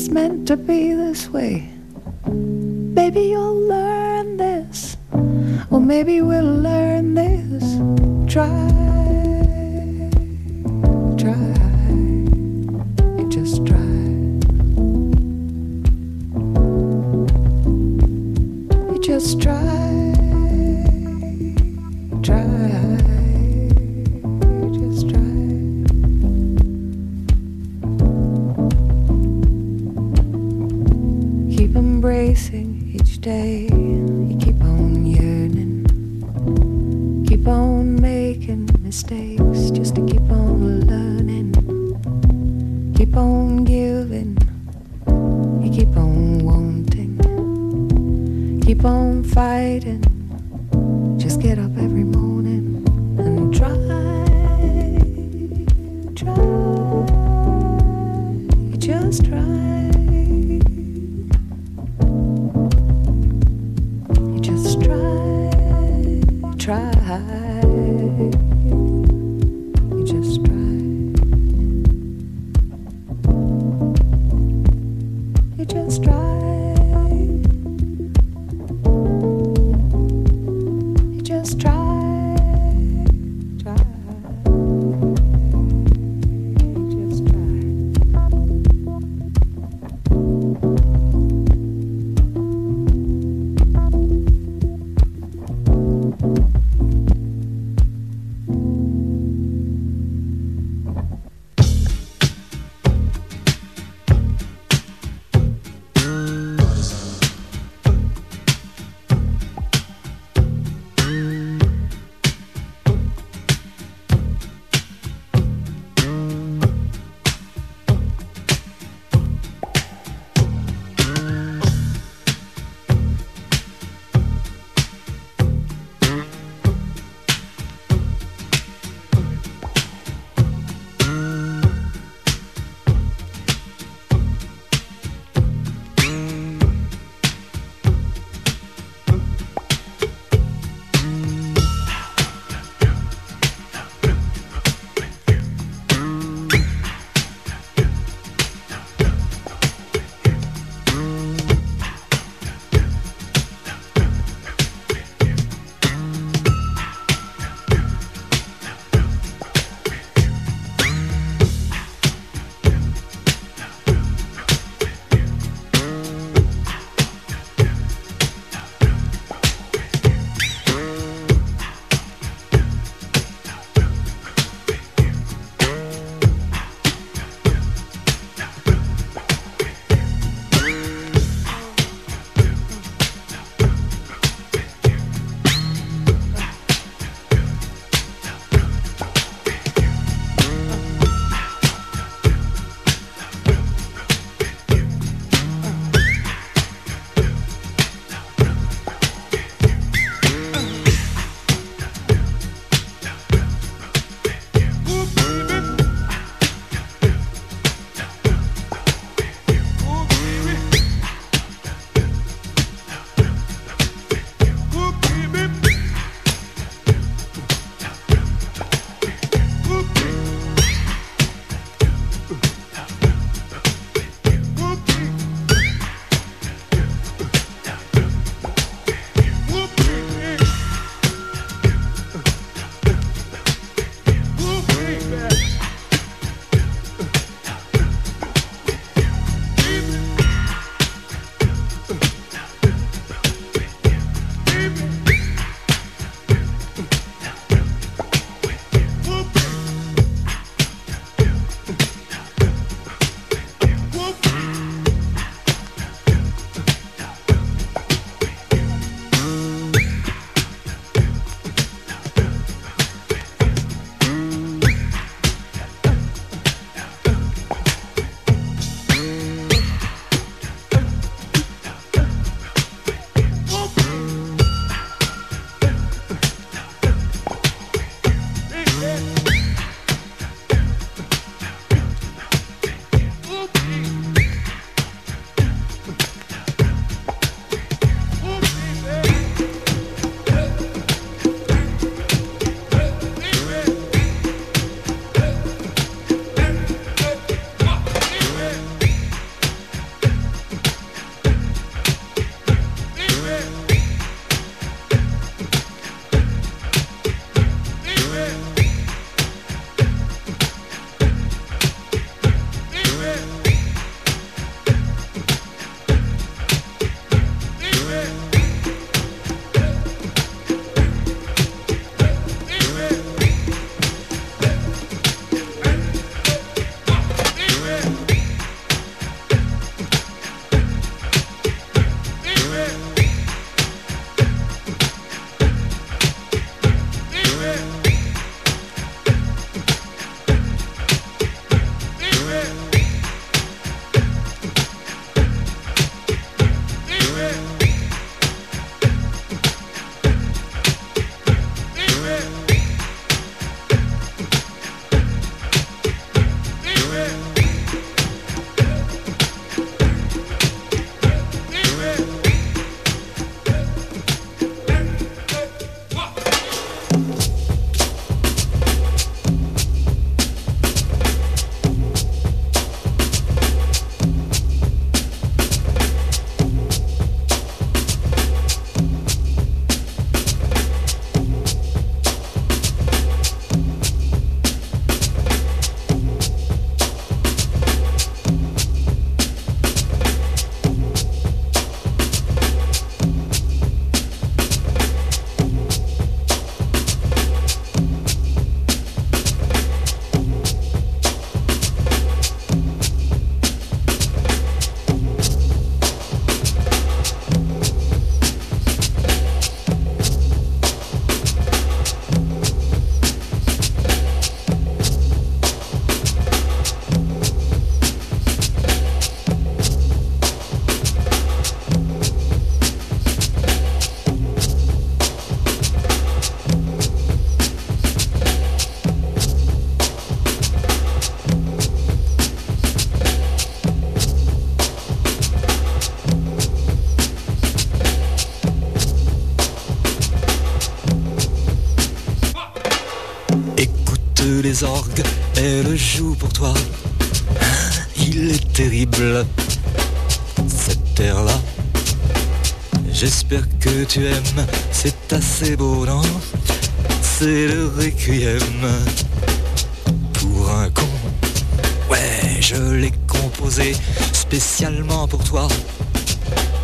It's meant to be this way. Maybe you'll learn this. Or maybe we'll learn this. Try. J'espère que tu aimes, c'est assez beau, non? C'est le requiem pour un con. Ouais, je l'ai composé spécialement pour toi,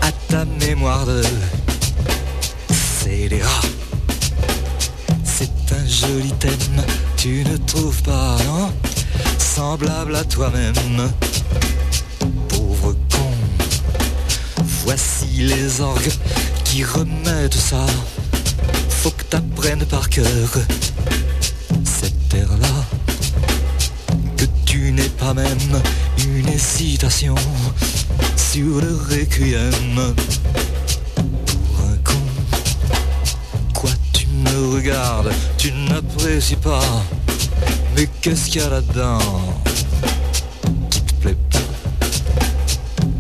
à ta mémoire de scélérat. Là-dedans qui te plaît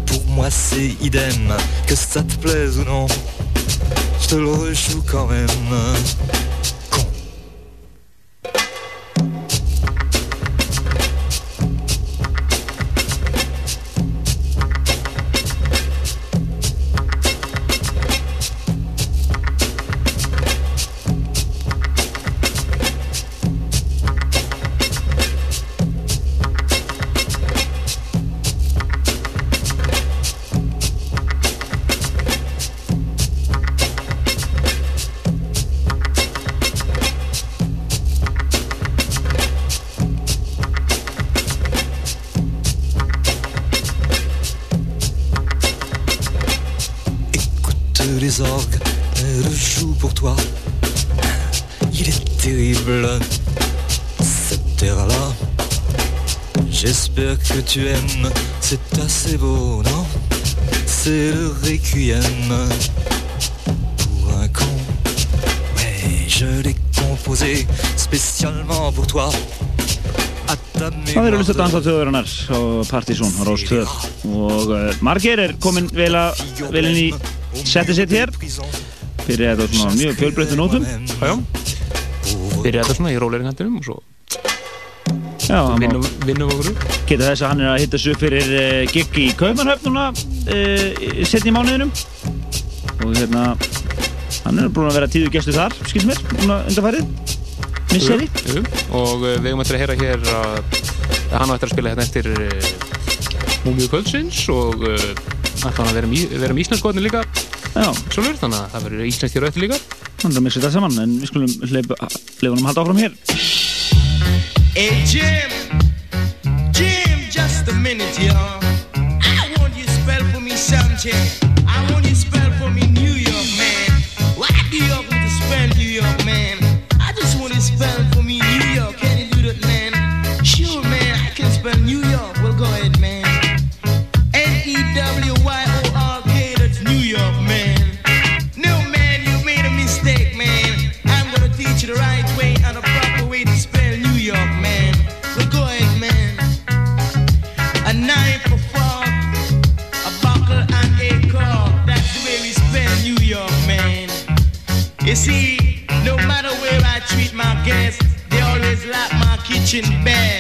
Pour moi c'est idem, que ça te plaise ou non. Je te le rejoue quand même. Toi. Il est terrible, cette terre-là. J'espère que tu aimes, c'est assez beau, non C'est le requiem pour un con. Ouais, je l'ai composé spécialement pour toi. Það eru hlust að dansa þjóðurinnar á Partizón á Róstöð og uh, margir er komin vel, að, vel inn í sitt hér fyrir þetta svona mjög fjölbreyttu nótum. Byrja þetta svona í róleiri hættinum og svo Já, vinnum, vinnum okkur. Geta þess að hann er að hitta sig upp fyrir uh, gig í Kaupanhöfn núna uh, setni í mánuðinum. Og hérna hann er búin að vera tíðu gestur þar skilst mér, núna undarfærið misseri. Jú, og uh, við höfum eftir að heyra hér að að hann á eftir að spila hérna eftir uh, Múmiu Kvöldsins og uh, ætla hann að vera, vera með íslenskotni líka Sjálfur, þannig að það verður íslensk hér á eftir líka hann er að missa þetta saman en við skulum leipa leifunum að halda áfram hér Hey Jim, Jim, just a minute, y'all. I want you to spell for me something. I want you to spell for me New York, man. Why do you kitchen bed.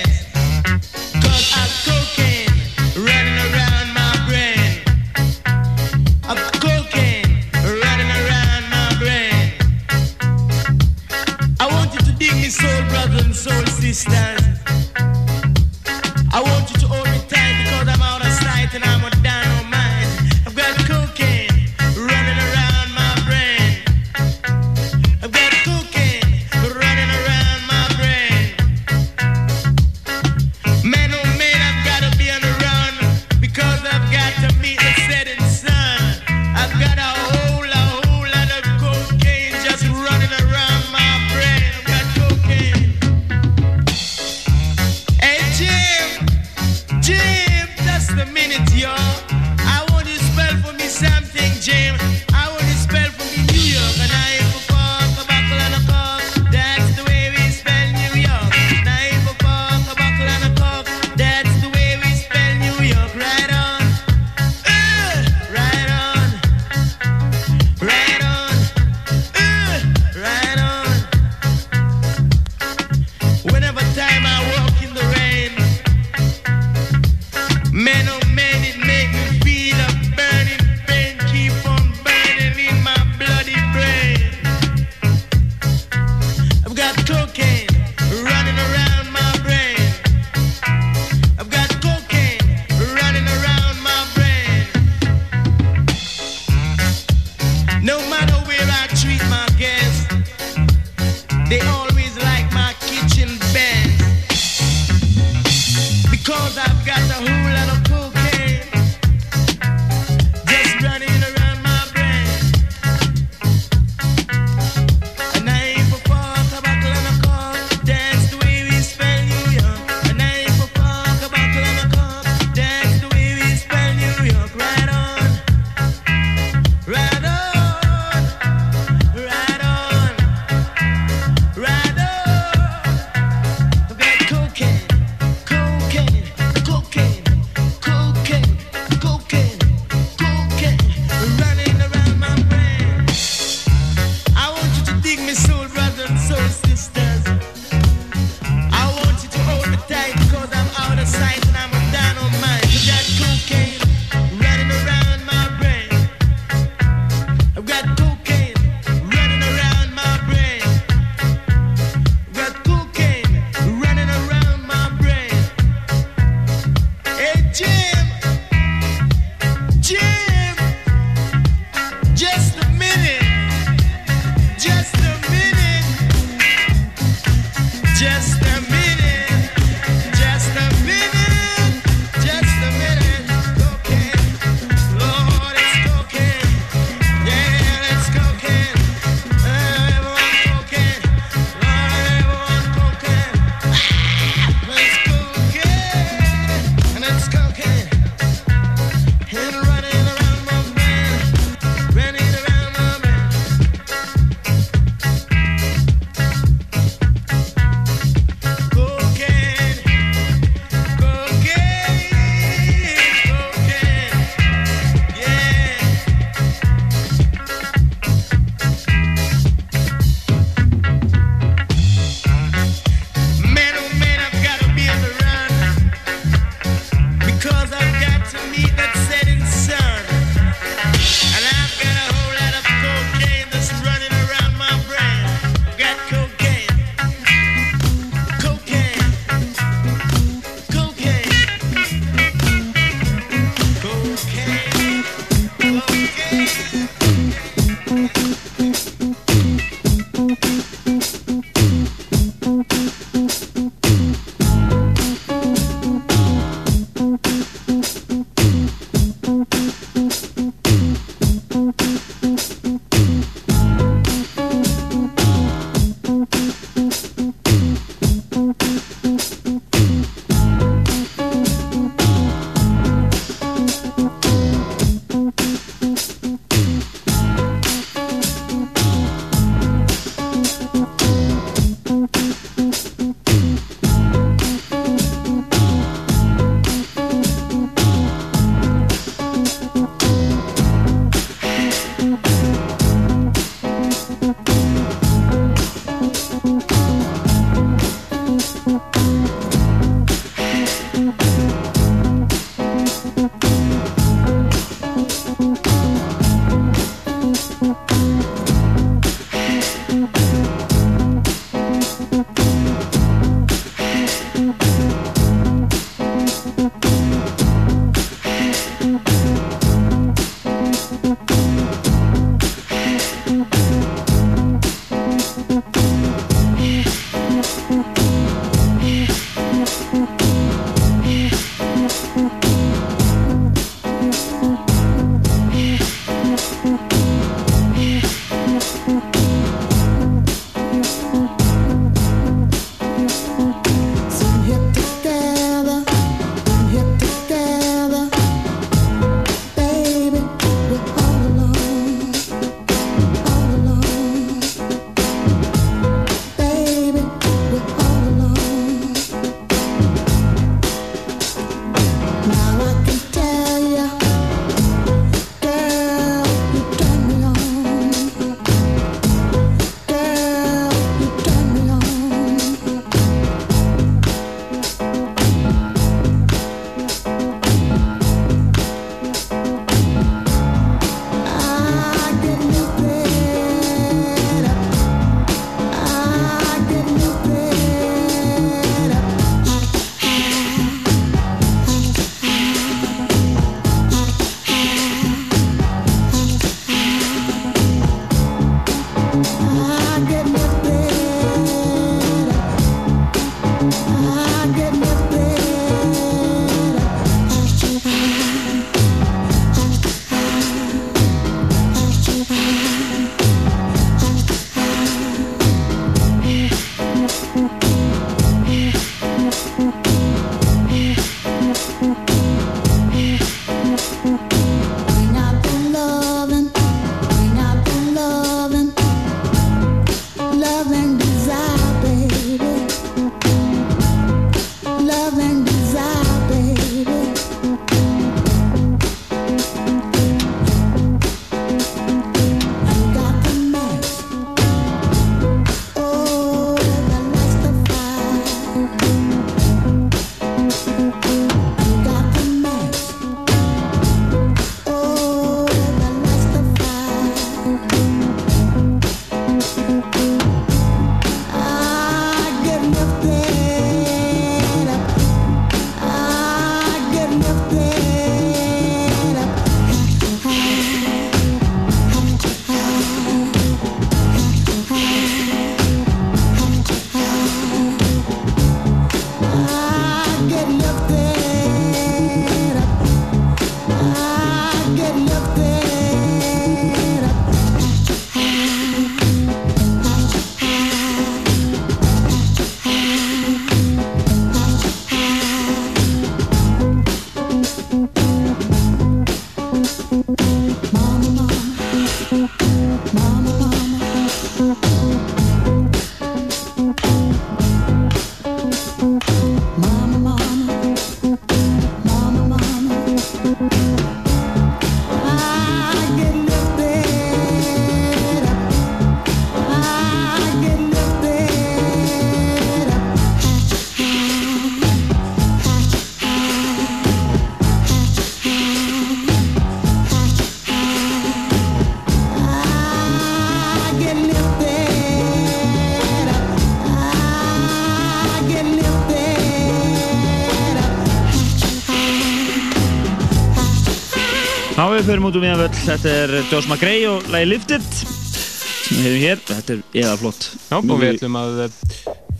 Við förum út um viðanvöld. Þetta er Josh McRae og lagi Lifted sem við hefum hér. Þetta er eða flott. Já, og við ætlum að eh,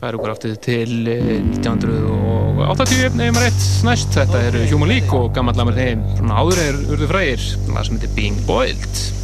færa okkur aftur til 1980 ef maður rétt næst. Þetta er Human League og gammal lamar þeim. Áður er urðu frægir, það sem heitir Being Boiled.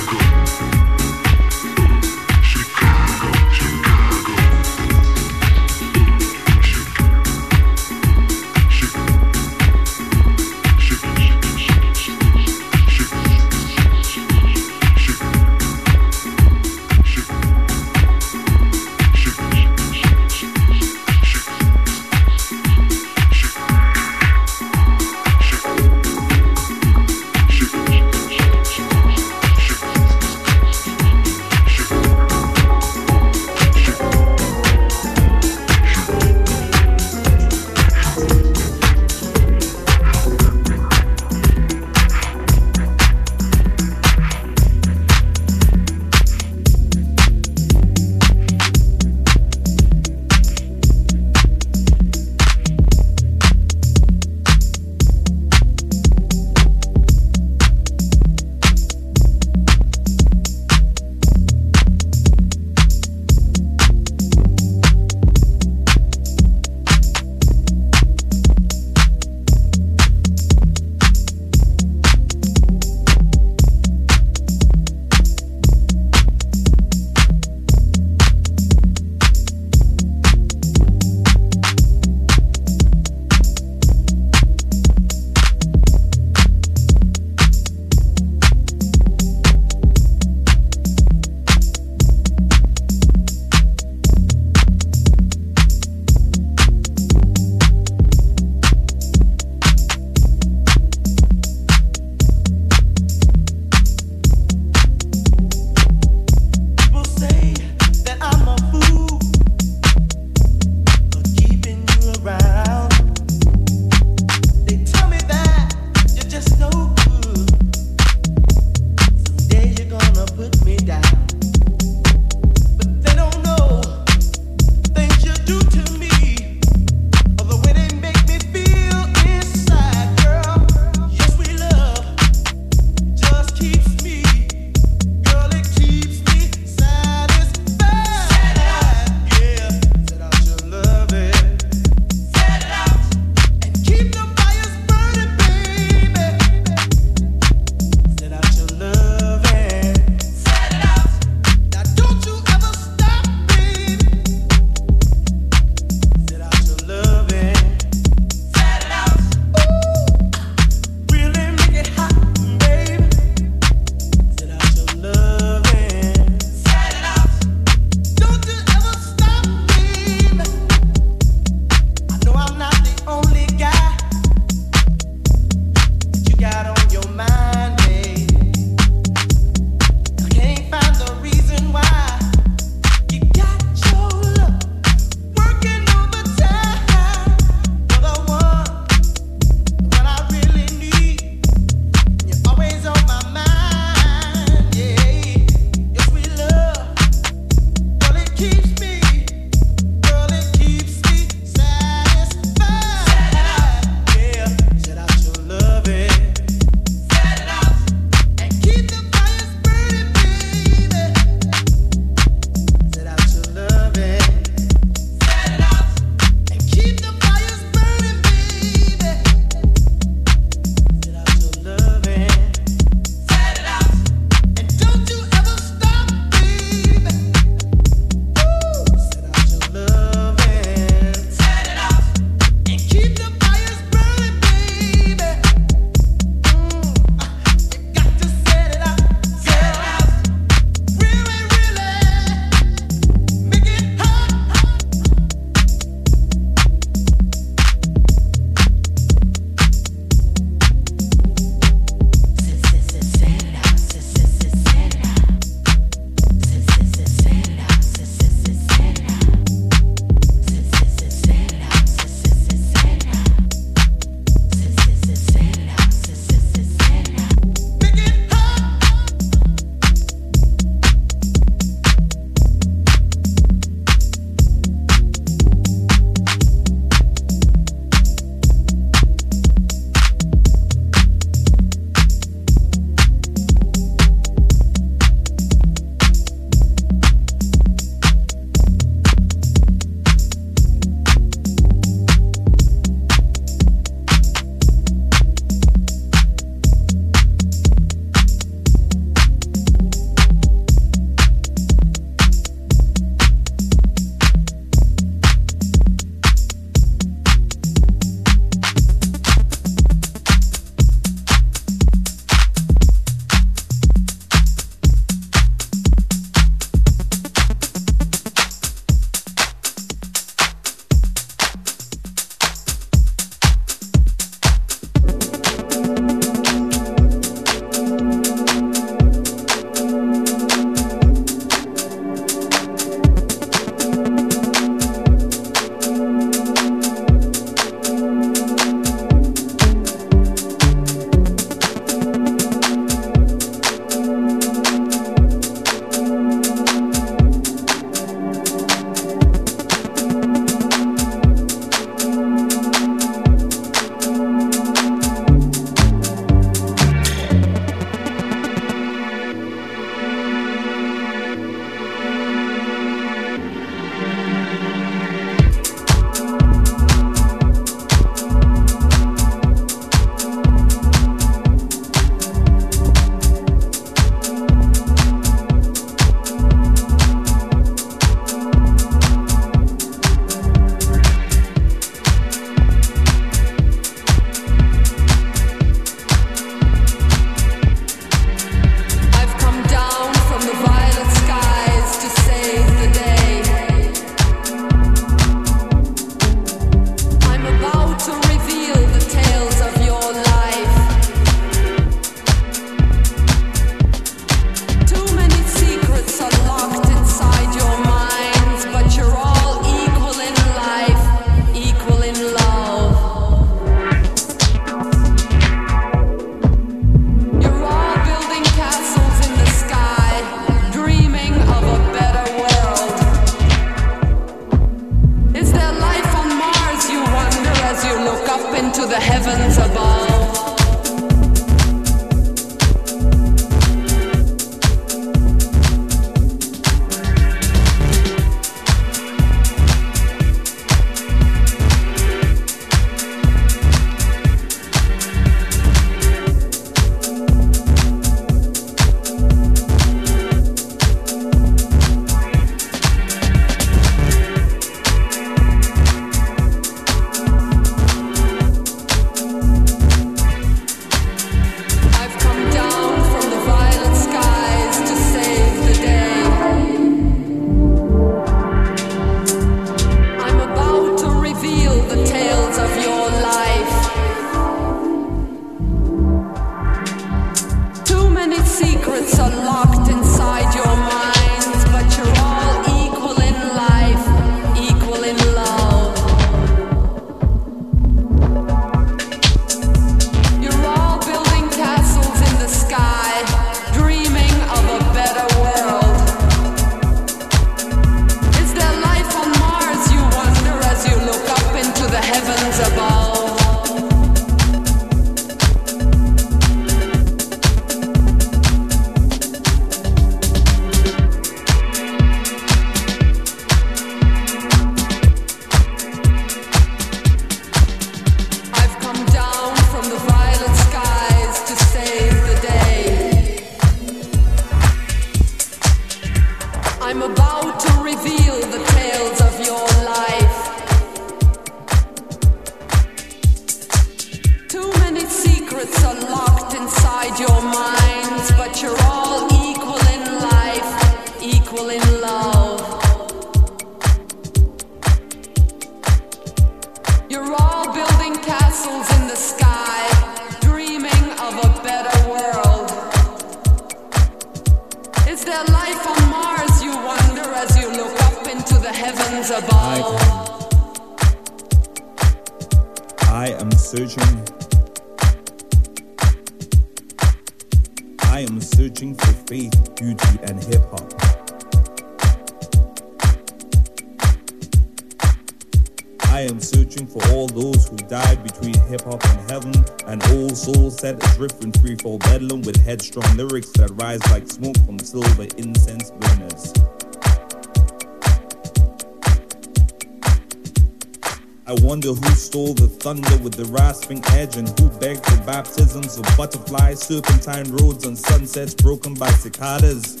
serpentine roads and sunsets broken by cicadas.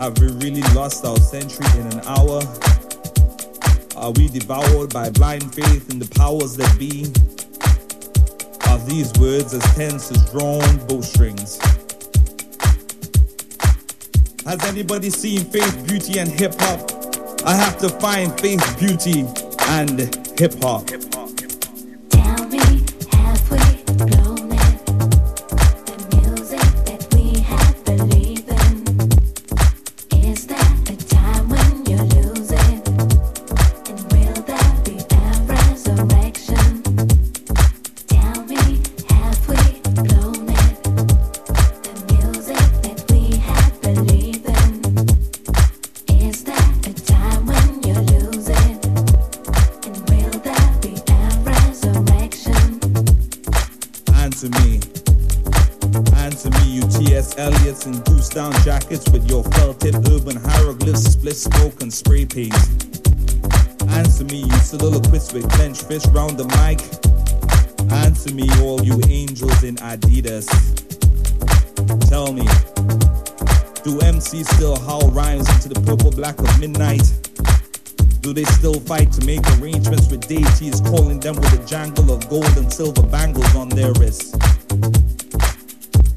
Have we really lost our century in an hour? Are we devoured by blind faith in the powers that be? Are these words as tense as drawn bowstrings? Has anybody seen faith, beauty, and hip hop? I have to find faith, beauty, and hip hop. fight to make arrangements with deities, calling them with a jangle of gold and silver bangles on their wrists.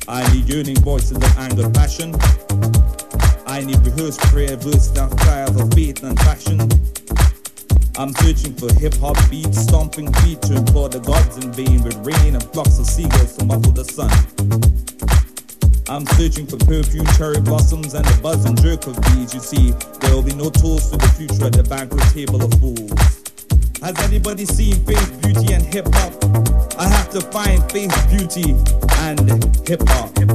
I need yearning voices of anger, passion. I need rehearsed prayer, verses, down styles of faith and passion. I'm searching for hip hop beats, stomping feet to implore the gods in vain with rain and flocks of seagulls to muffle the sun. I'm searching for perfume, cherry blossoms, and the buzz and jerk of bees. You see, no tools for the future at the banquet table of fools. Has anybody seen Faith, Beauty, and Hip Hop? I have to find Faith, Beauty, and Hip Hop.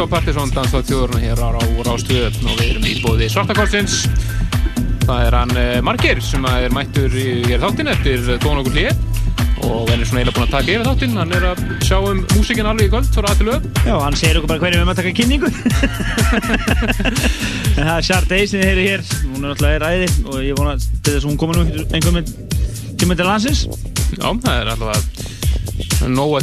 Á Partiðsson danstáð þjóðurna hér á Rástöð. Og við erum í bóði Svartakorsins það er hann eh, Margir sem er mættur í þáttinn eftir tónu okkur hlýð og hann er svona eiginlega búinn að taka yfir þáttinn. Hann er að sjá um músikinn alveg í kvöld fyrir aðtil lög Já, hann segir okkur bara hvernig við erum að taka kynningu. En það er Sharday sem þið heyri hér. Hún er náttúrulega í ræði og ég vona til þess að hún komur nú einhvern veginn tíma til landsins. Já, það er alltaf að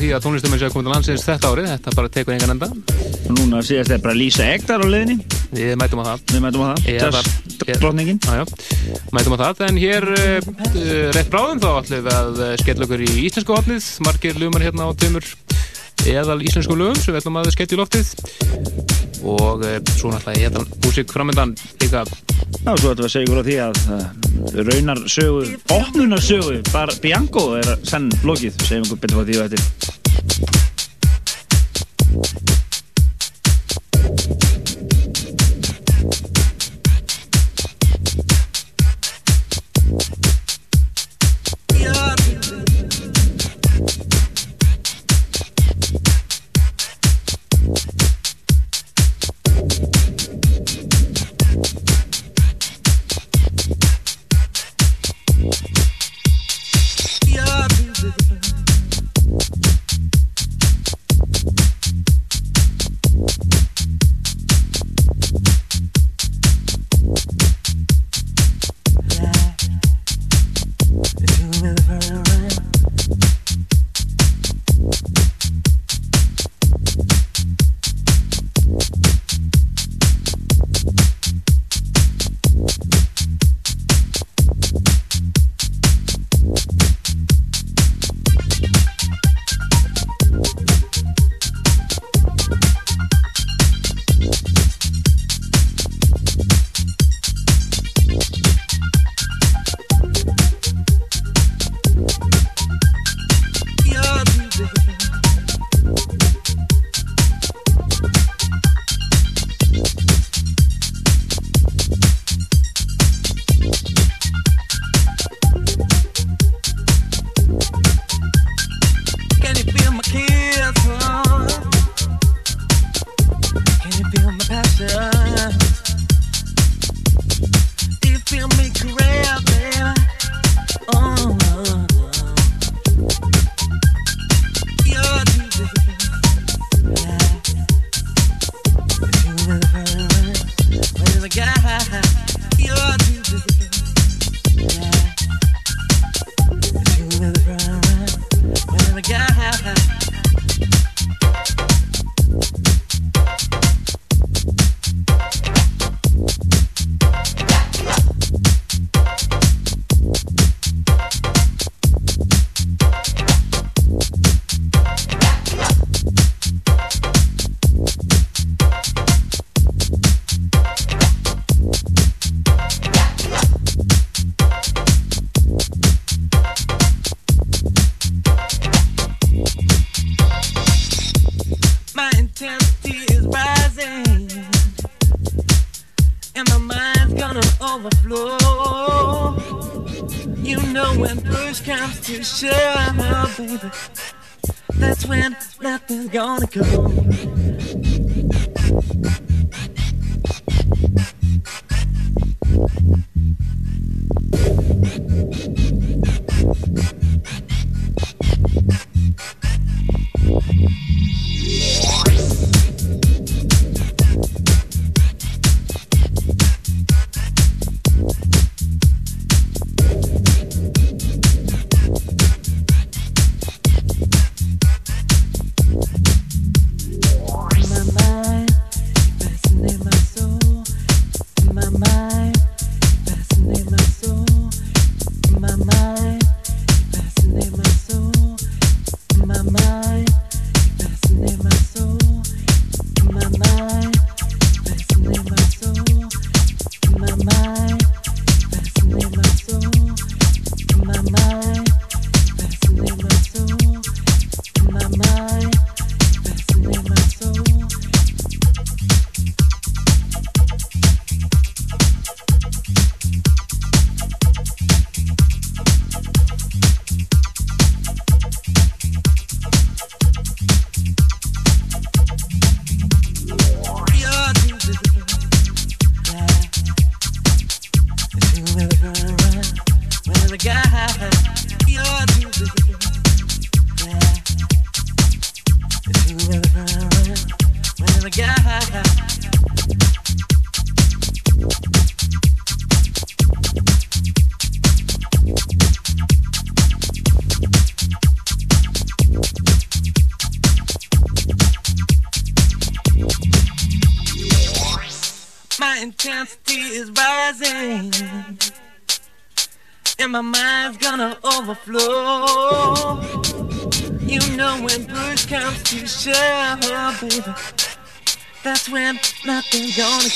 því að tónlistuminn sé að koma til landsins þetta árið. Þetta bara tekur engan enda. Og núna síðast er bara Lísa Ektar á leiðinni. Við mætum á það. Við mætum á það. Jazz drottningin. Já, já, mætum á það en hér uh, rétt bráðum þá ætlum við að uh, skella okkur í íslensku hotnið margir lögumar hérna á tveimur eðal íslensku lögum sem við ætlum að skella í loftið. Og uh, svo náttúrulega hérna músík framöndan líka. Já, svo ætlum við að segja ykkur á því að uh, raunar sögu, opnunar sögu bara Bianco er senn lokið. Segjum ykkur betur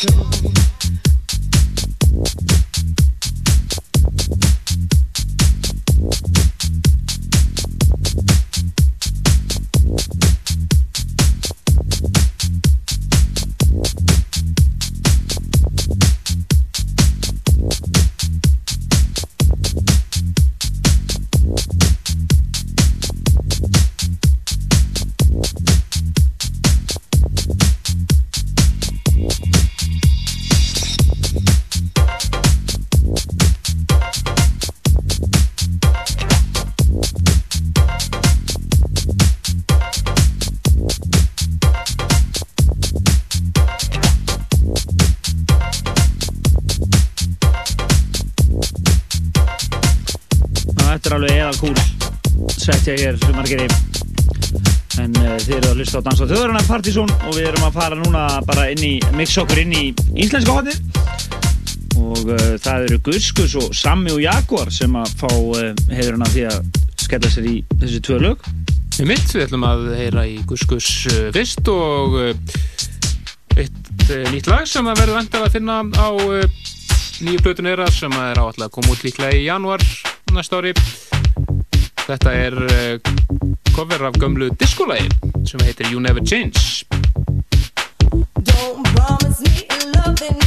show. mix á Dans og Þjóðurna Partizón. Og við erum að fara núna bara inn í mix okkur inn í íslenska hodni og uh, það eru Guskus og Sammi og Jaguar sem að fá eh, uh, hefurna því að skella sér í þessi tvö lög. Við mitt, við ætlum að heyra í Guskus uh, fyrst og eitt nýtt lag sem að verður vendað að finna á nýju plötunera sem að er áallega að koma út líklega í januar næsta ári. Þetta er cover af gömlu diskolægi sem heitir You Never Change. Don't promise me loving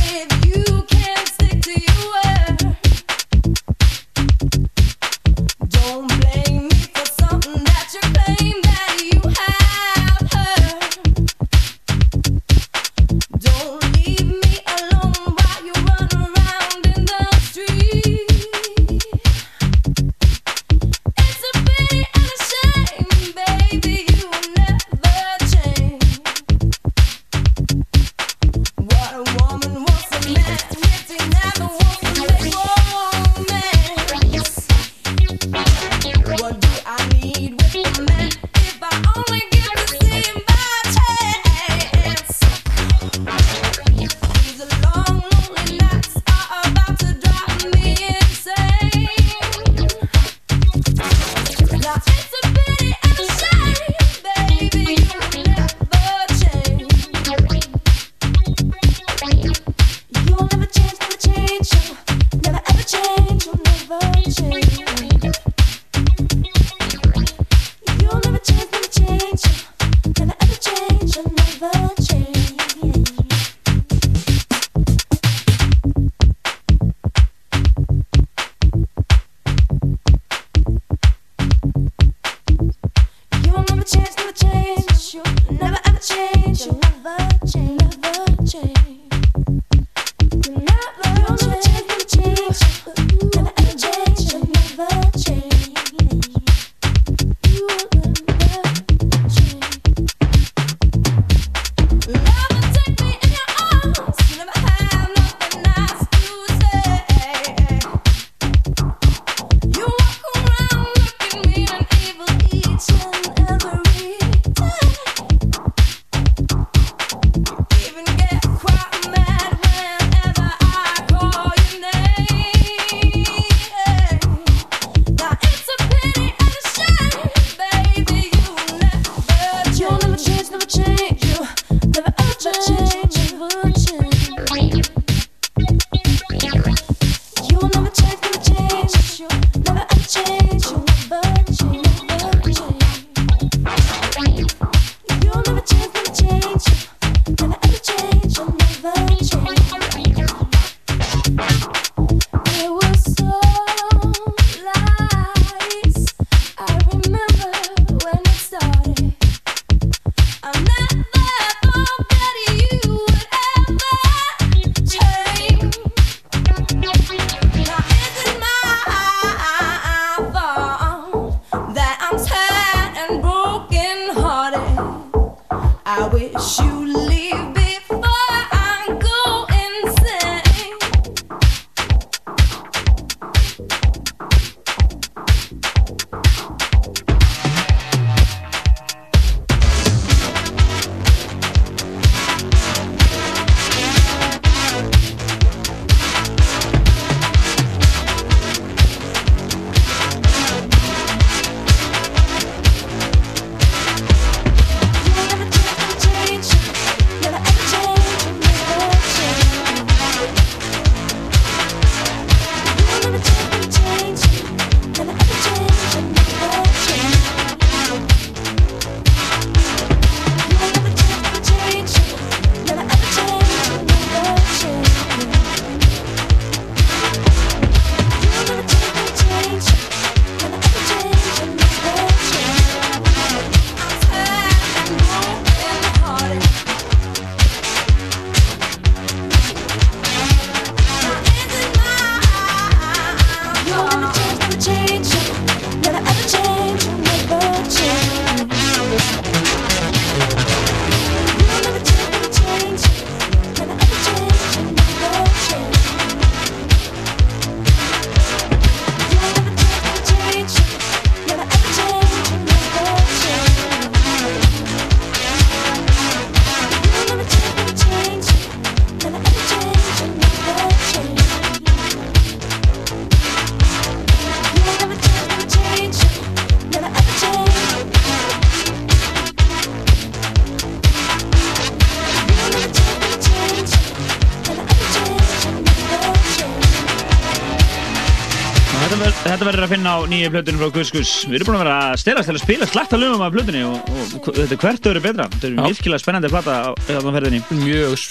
nýju plötunum frá Guskus. Við erum búin að vera að stelast til að spila slætta lögum af plötunni og, og þetta er hvert öðru betra. Þetta er virkilega spennandi plata á þarna ferðinni. Mjög,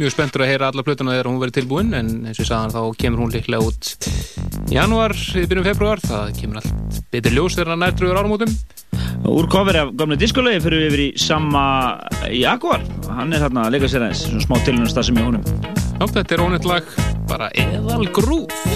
mjög spenntur að heyra alla plötuna þegar hún verið tilbúin en eins og ég sagði þá kemur hún líklega út í janúar, í byrjun februar það kemur allt betri ljós þegar hann nærtrúður áramótum Úr cover af gamle diskolegi fyrir við yfir í sama Jaguar. Hann er hérna að leika sér aðeins, svona smá tilhörnast sem í honum. Já, þetta er ónett lag, bara eðal grúf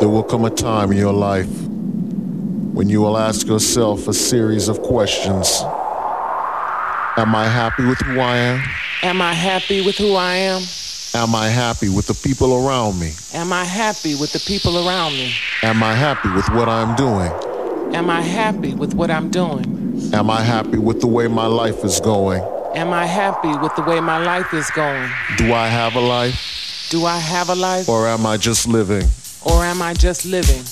There will come a time in your life when you will ask yourself a series of questions. Am I happy with who I am? Am I happy with who I am? Am I happy with the people around me? Am I happy with the people around me? Am I happy with what I'm doing? Am I happy with what I'm doing? Am I happy with the way my life is going? Am I happy with the way my life is going? Do I have a life? Do I have a life Or am I just living? Or am I just living?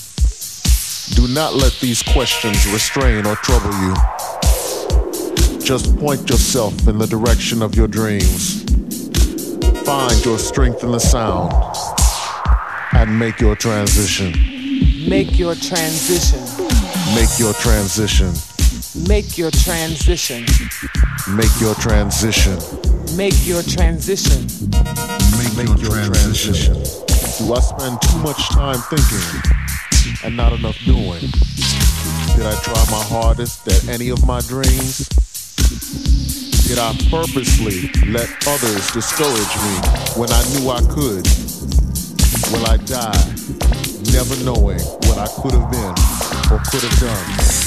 Do not let these questions restrain or trouble you. Just point yourself in the direction of your dreams. Find your strength in the sound and make your transition. Make your transition. Make your transition. Make your transition. Make your transition. Make your transition. Make, your transition. Do I spend too much time thinking and not enough doing? Did I try my hardest at any of my dreams? Did I purposely let others discourage me when I knew I could? Will I die never knowing what I could have been or could have done?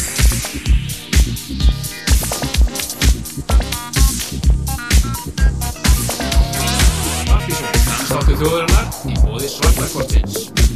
Þjóðurinnar í bóði svartakortins.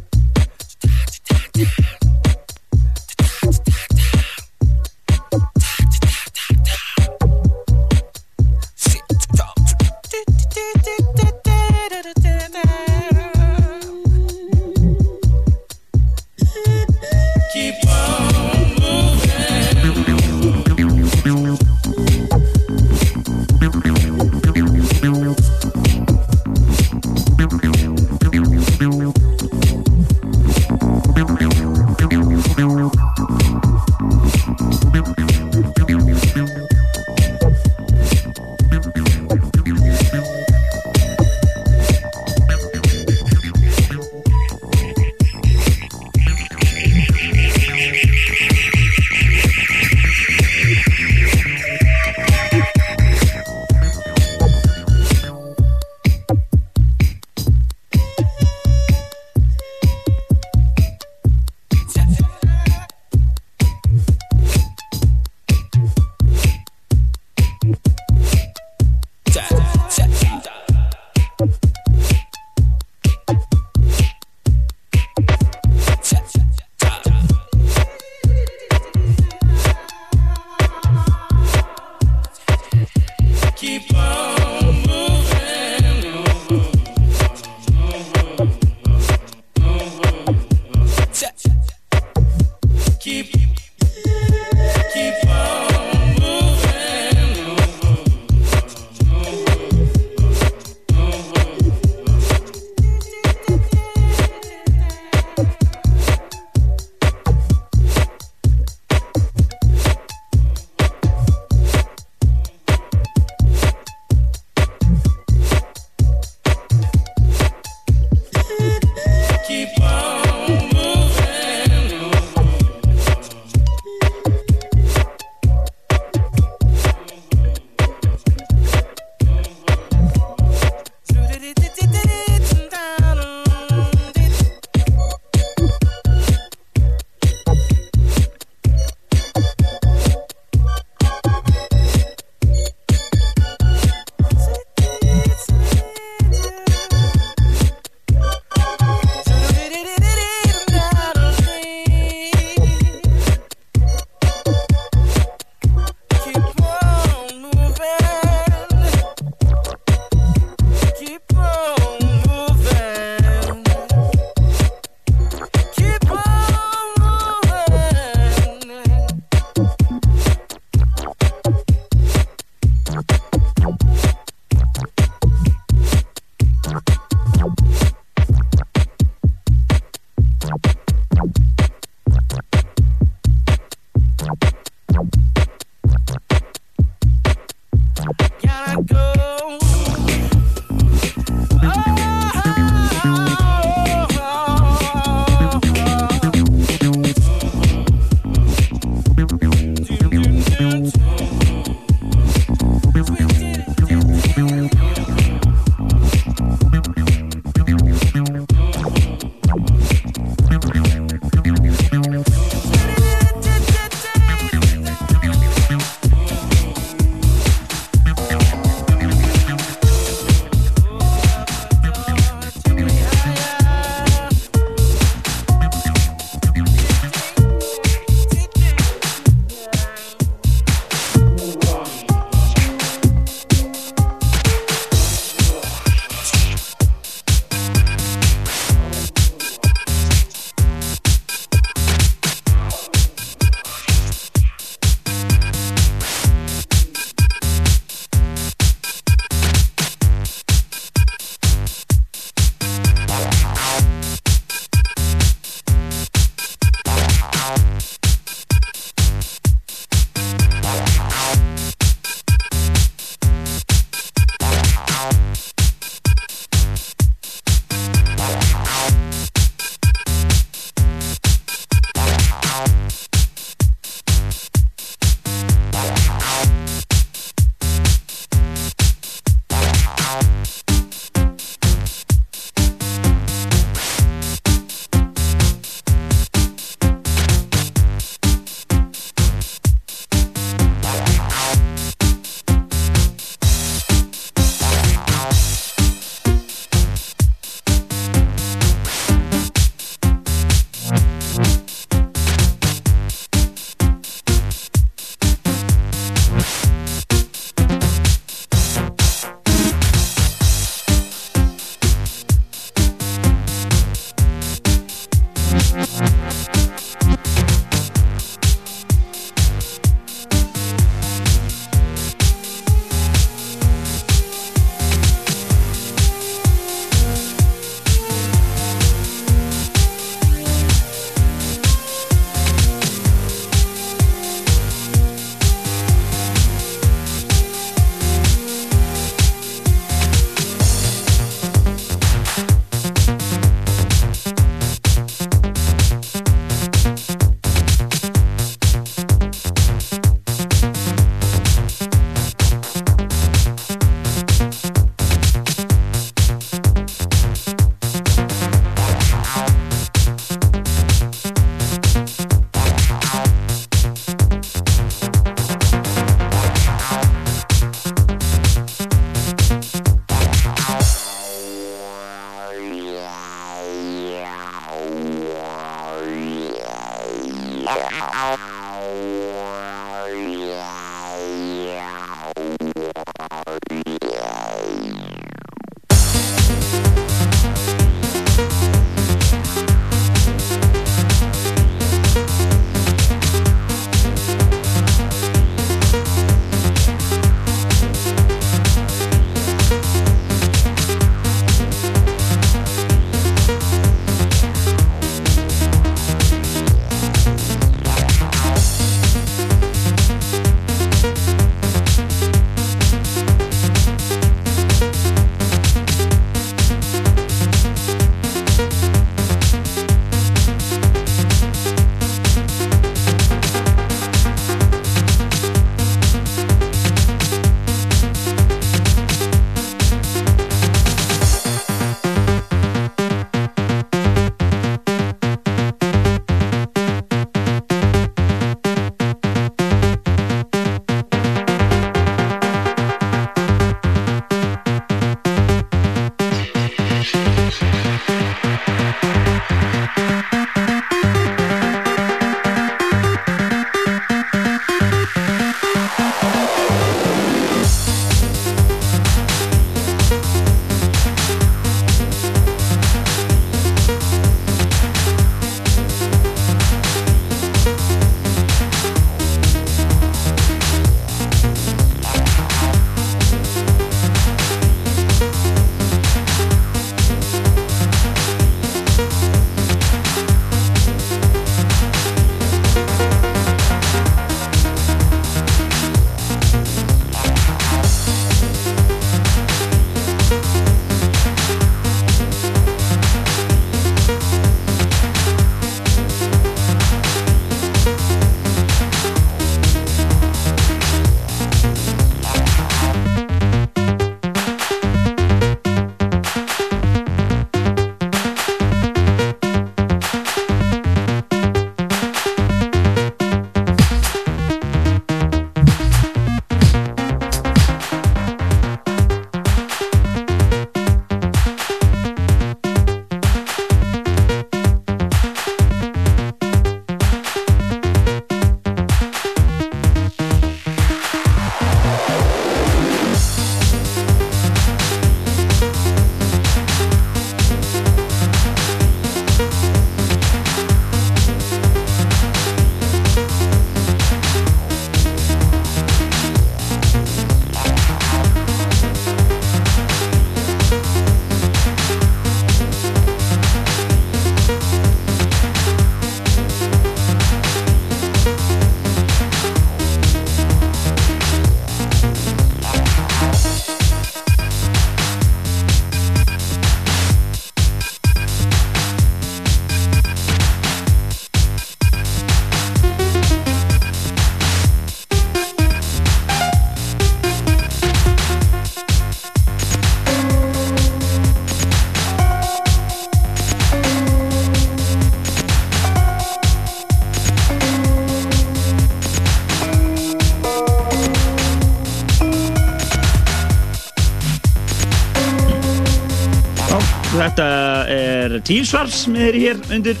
Er Tífsvars með þeirri hér undir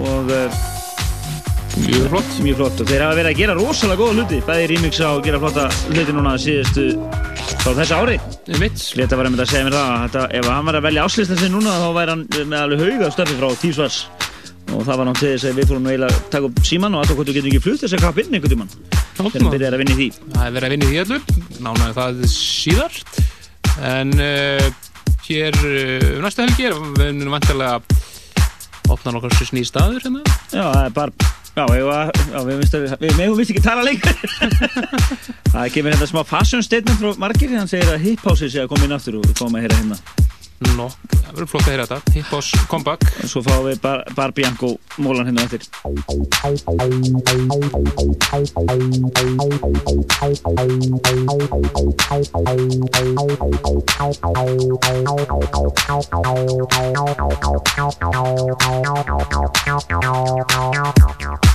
og uh, mjög flott. mjög flott. Og þeir hafa verið að gera rosalega góða hluti bæði á að gera flotta hluti núna síðustu frá þessu ári. Leta var einmitt að segja mér það að þetta, ef hann var að velja áslýstan sig núna þá væri hann með alveg hauga stöfi frá Tífsvars og það var náttúrulega til þess að við fórum eiginlega að taka upp síman og að þú getum ekki flutt þess að kapp inn einhvern tímann. Þegar hann byrjaði að vinna í því. Það er verið að vinna í því allur, nánaði það síðar. En uh, hér uh, næsta helgi. Er við munum vantilega opna nokkar svo sný staður hérna. Já, það er bara Já, við, já, við, við, við megum vist ekki tala lengur. Það kemur hérna smá fashion statement frá margir hann segir að hip house sé að koma inn aftur og fáum að heyra hérna Nó, það verður flott að heyra þetta Hip House Comeback og svo fáum við bar, bar Bianco mólan hérna eftir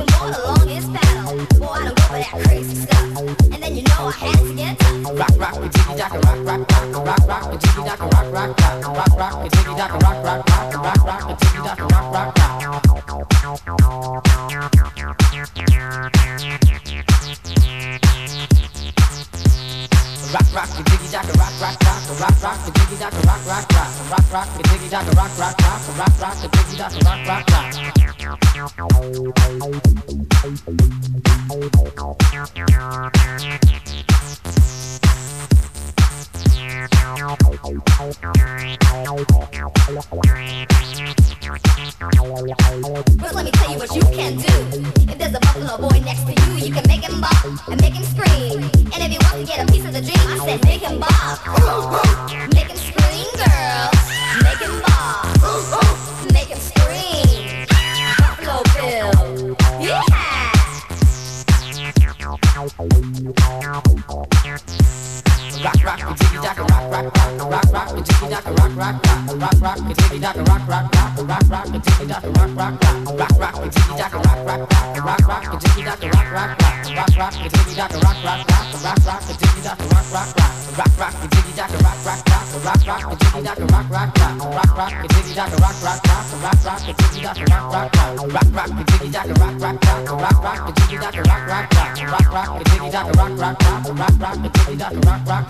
even more the longest battle. Well, I don't go for that crazy stuff. And then you know I had to get tough. Rock, rock, with jiggy jock, rock, rock, rock, rock, rock, with jiggy jock, rock, rock, rock, rock, rock, with jiggy jock, rock, rock, rock, rock, rock, with jiggy jock, rock, rock, rock. Thank you. Rock, rock, a jiggy jack, rock, rock, rock, rock, rock, a jiggy jack, rock, rock, rock, rock, rock, a jiggy jack, rock, rock, rock, rock, rock, a jiggy jack, rock, rock, rock. Well, let me tell you what you can do. If there's a buffalo boy next to you, you can make him bop and make him scream. And if you want to get a piece of the dream, I said make him bop. Make him scream, girl. Make him bop. Make him scream. Buffalo Bill. Yeah. Rock, rock, a jiggy jack, rock, rock, rock, rock, rock, a jiggy jack, rock, rock, rock, rock, rock, a jiggy jack, rock, rock, rock, rock, rock, a jiggy jack, rock, rock, rock, rock, rock, a jiggy jack, rock, rock, rock, rock, rock, a jiggy jack, rock, rock, rock, rock, rock, a jiggy jack, rock, rock, rock, rock, rock, a jiggy jack, rock, rock, rock, rock, rock, a jiggy jack, rock, rock, rock, rock, rock, a jiggy jack, rock, rock, rock, rock, rock, a jiggy jack, rock, rock, rock, rock, rock, a jiggy jack, rock, rock, rock, rock, rock, a jiggy jack, rock, rock, rock, rock, a a rock, rock, rock, rock, jiggy jack, rock, rock, rock, rock, rock, a jiggy jack, rock, rock,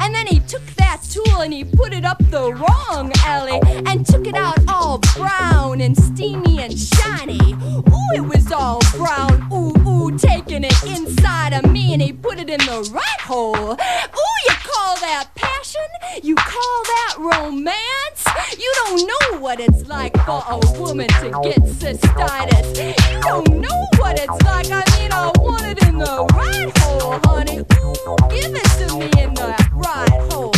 And then he took that tool and he put it up the wrong alley and took it out all brown and steamy and shiny. Ooh, it was all brown. Ooh, ooh, taking it inside of me and he put it in the right hole. Ooh, you call that passion? You call that romance? You don't know what it's like for a woman to get cystitis. You don't know what it's like. I mean, I want it in the right hole, honey. Ooh, give it to me in that right hole.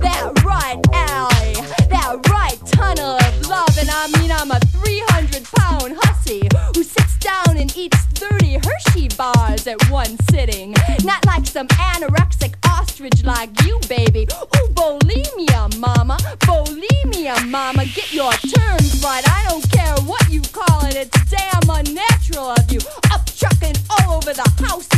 That right alley. That right tunnel of love. And I mean, I'm a 300 pound hussy who sits down and eats 30 Hershey bars at one sitting. Not like some anorexic ostrich like you, baby. Ooh, mama. Bulimia, mama. Get your terms right. I don't care what you call it. It's damn unnatural of you. Up trucking all over the house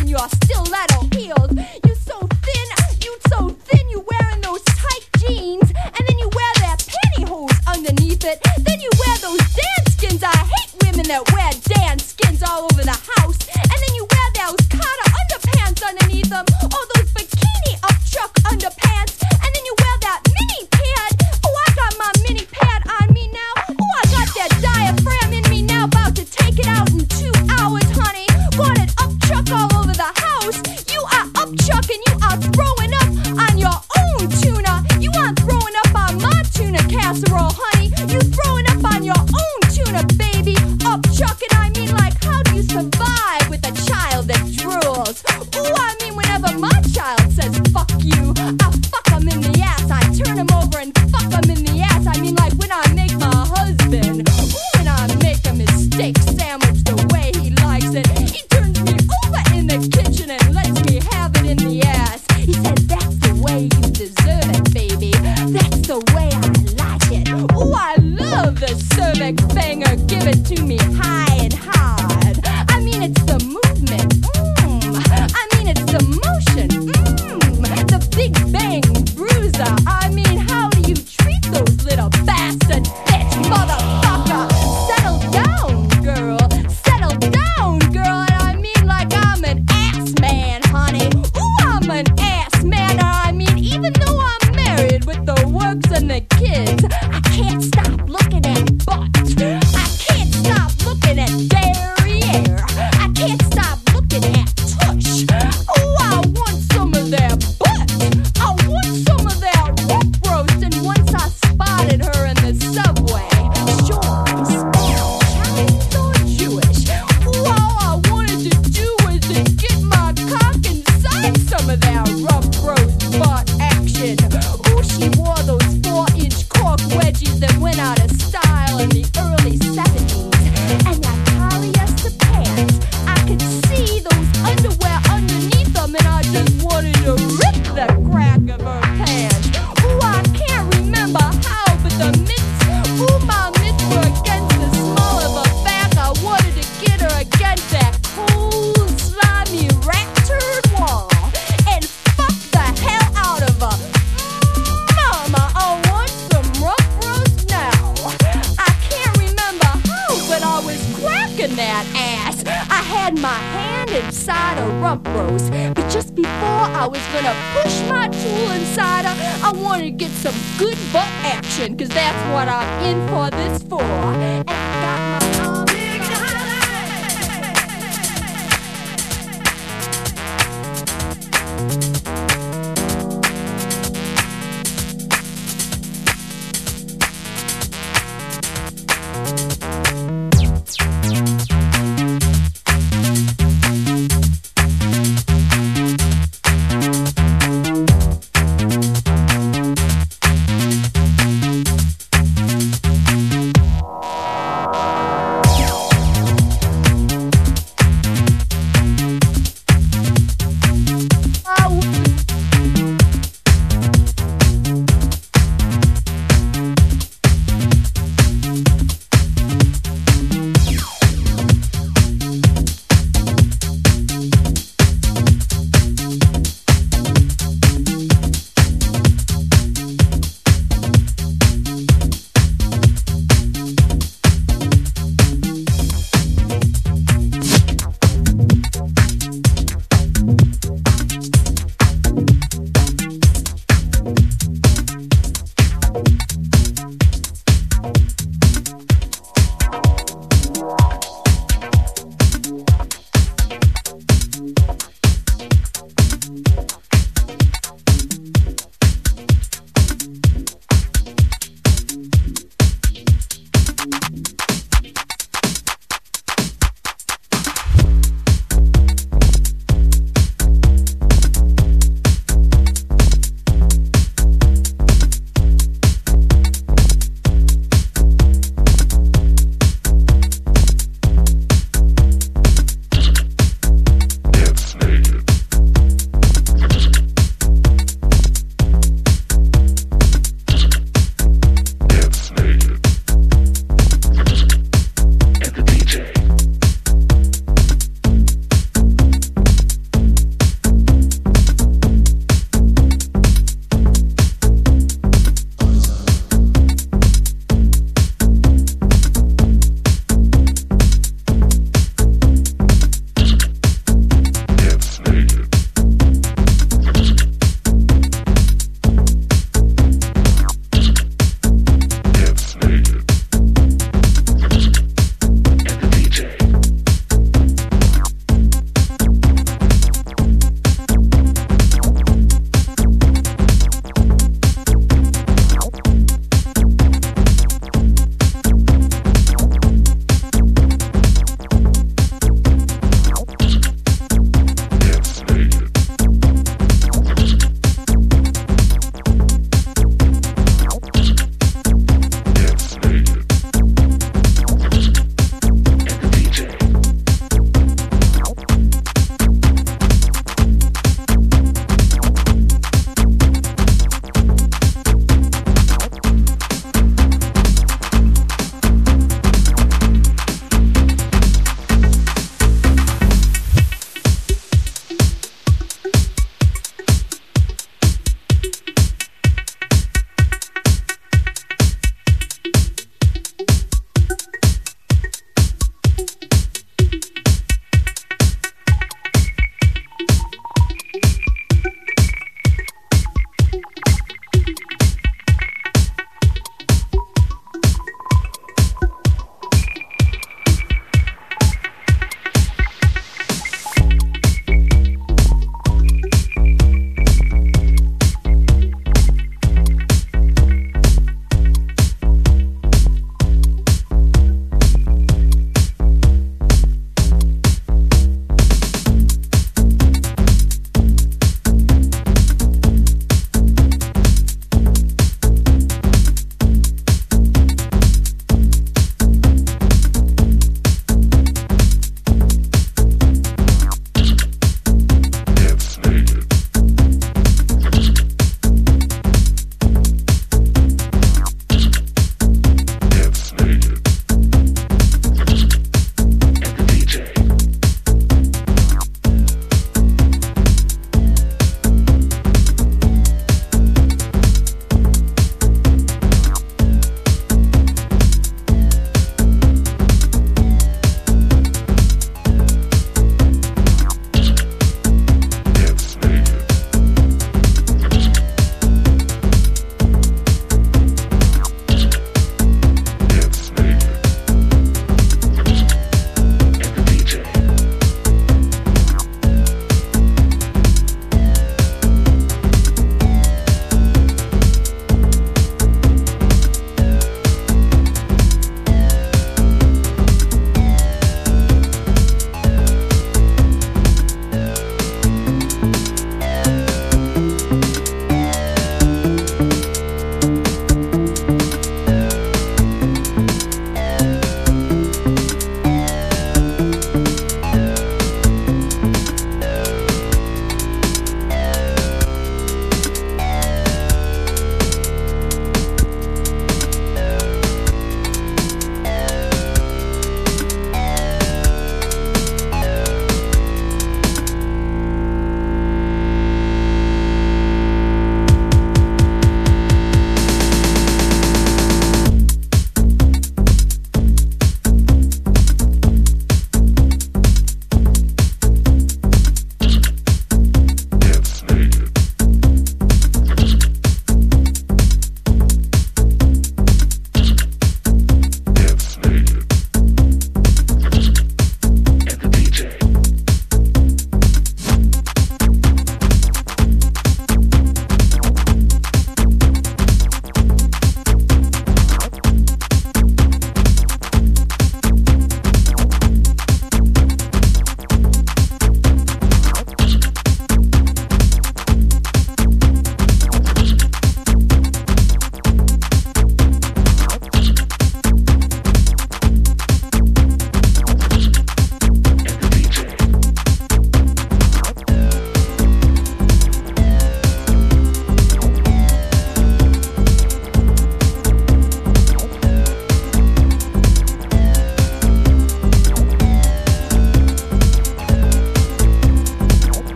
heels. You so thin. You so thin. you're wearing those tight jeans. And then you wear that pantyhose underneath it. Then you wear those dance skins. I hate women that wear dance skins all over the house. And then you wear those Carter underpants underneath them. Or those bikini up truck underpants. And then you visceral. Honey. Kids,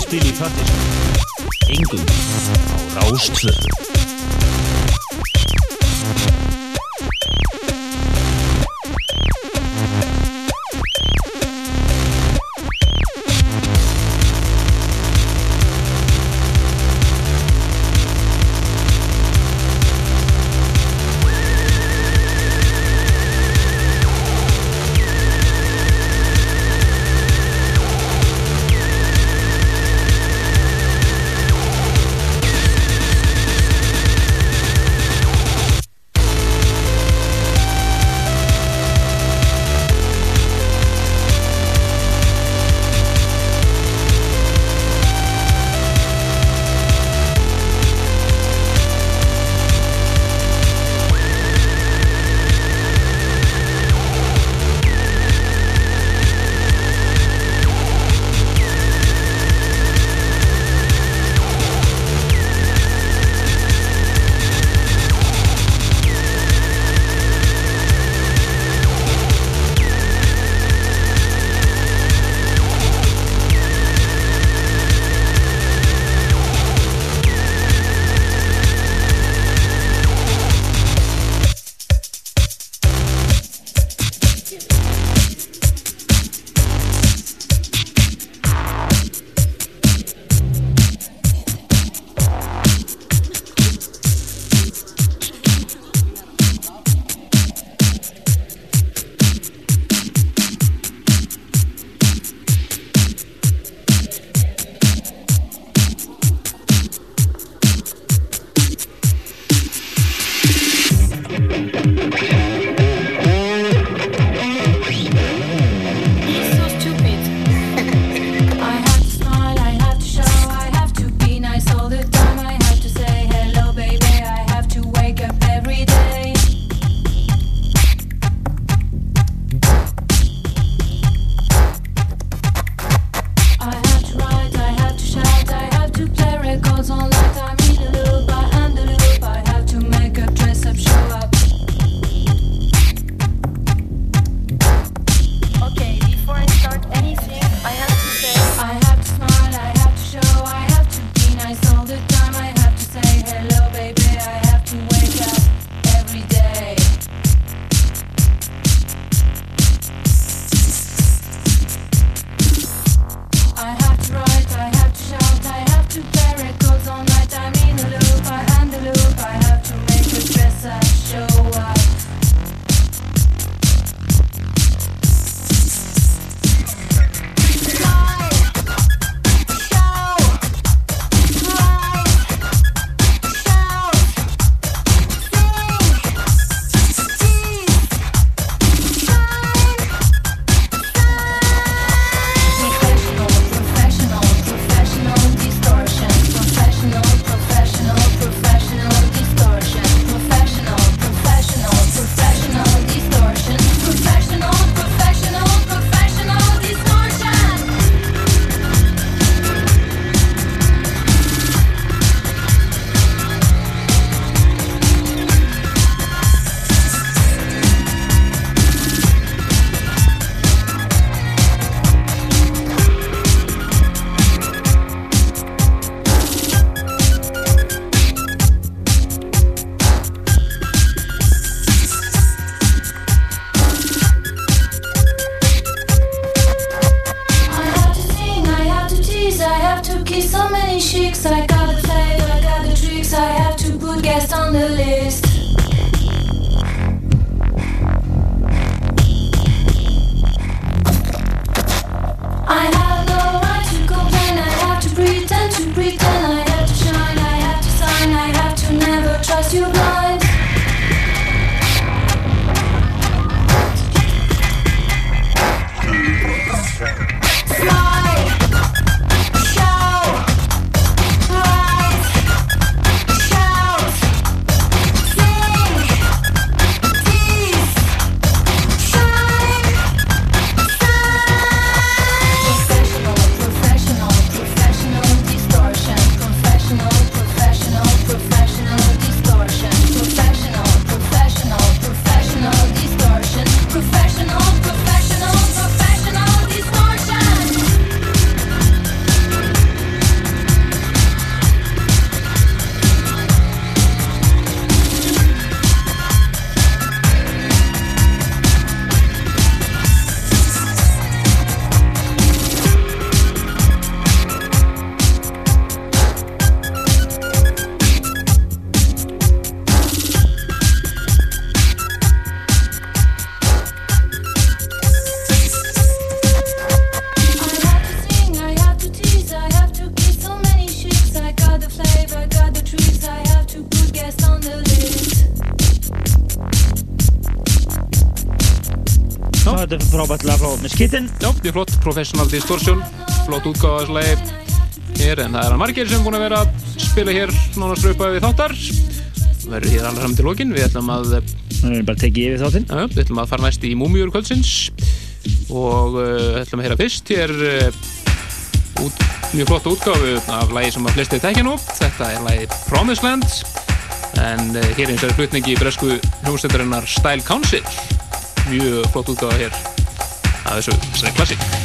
Fötusnúðarnir spili í Kitten Já, mjög flott, Professional Distortion flott útgáfa þessu lagi hér en það er hann margir sem búin að vera að spila hér nánast raupa við þáttar. Verður hér alveg fram til lokin við ætlum að Það er bara tekið yfir þáttinn. Já, við ætlum að fara næst í Múmiur kvöldsins og uh, ætlum að heyra fyrst hér uh, út, mjög flott útgáfu af lagi sem að flesti tekja nú. Þetta er lagi Promised Land en uh, hér eins er flutningi í bresku hljómsveitarinnar Style Council. Mjög flott útgáfa hér af þessu þessari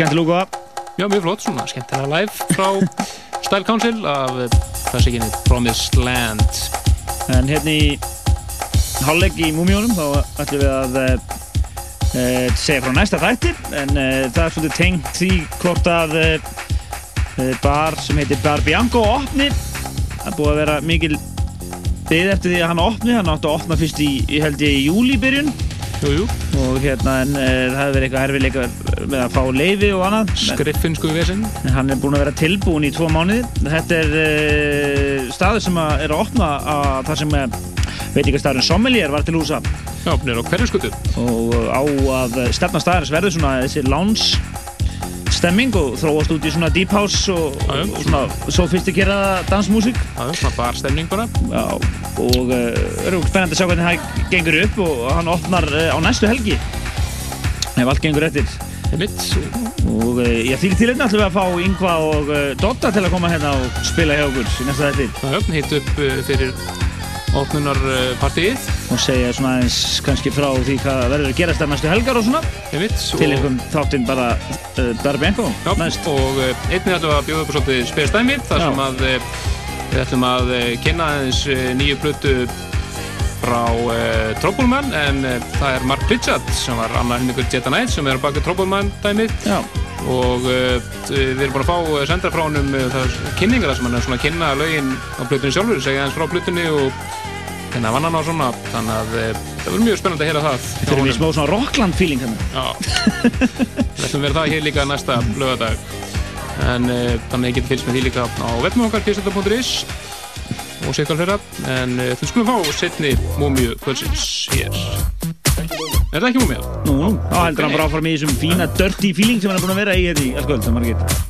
skemmtilega útgáfa Já, mjög flott, svona skemmtilega live frá Style Council af eh, klassikinni Promised Land. En hérna í hálfleik í Múmjónum þá ætlum við að e, segja frá næsta þætti. En e, það er svolítið tengt því hvort að e, bar sem heitir Bar Bianco opni það búið að vera mikil byggð eftir því að hann opni. Hann átti að opna fyrst í, held ég í júli byrjun. Jú, jú. og hérna en það hefur verið eitthvað herfileika með að fá leifi og annað Skriffinsku vesinn hann er búinn að vera tilbúin í tvo mánuði. Þetta er uh, staður sem að er að opna að það sem uh, veitingastæðurinn Sommelier var til húsa. Já, nýr á hverjaskutu. Og uh, á að stefna staðarins verður svona þessi lounge stemming og þróast út í svona deep house og, og svona sofistikeraða dansmúsík. Já, svona barstemning bara. Já, og uh, er spennandi að sjá hvernig það gengur upp og hann opnar uh, á næstu helgi. Ef allt gengur eftir. Og ég því til hérna ætlum við að fá Yngva og uh, Dotta til að koma hérna og spila hjá okkur í næsta þætti. Já, hitt upp uh, fyrir opnunarpartíið. Og segja svona eins kannski frá því hvað verður að gerast þar næstu helgar og svona. Mitt. Til einhverjum þáttinn bara uh, Darby Enko. Og einnig að bjóða upp svolítið spesdæmi þar sem að við ætlum að kynna aðeins uh, nýju plötu frá eh, uh, Troubleman en uh, það er Mark Pritchard sem var annar hennigur Jetta Knight sem er baka Troubleman dæmið. Já. og uh, við erum búin að fá sendra frá hann um kynningar sem hann er svona að kynna lögin á blutunni sjálfur, segja hans frá blutunni og hérna vann hann á svona. Þannig að það verður mjög spennand að heyra það Þetta er mjög smá svona Rockland feeling hérna. Já, við ætlum að vera það hér líka næsta lögadag en þannig að ég geti fylgst með því líka á webnum okkar og sékal fyrra en eh, uh, þið skulum fá setni múmiu kvöldsins hér. Er það ekki múmia? Nú, nú, þá heldur hann bara áfram í þessum fína dirty feeling sem hann er búin að vera í þetta í allkvöld, það margir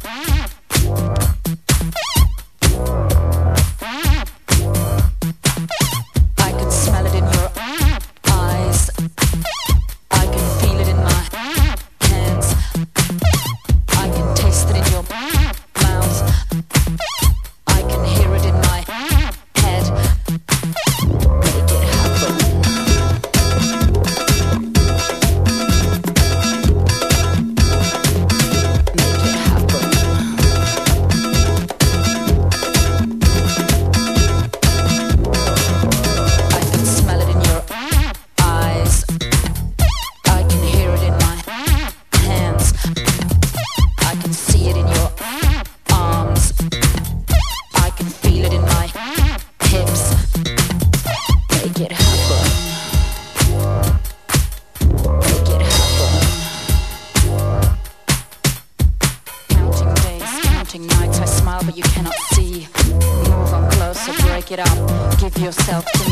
yourself to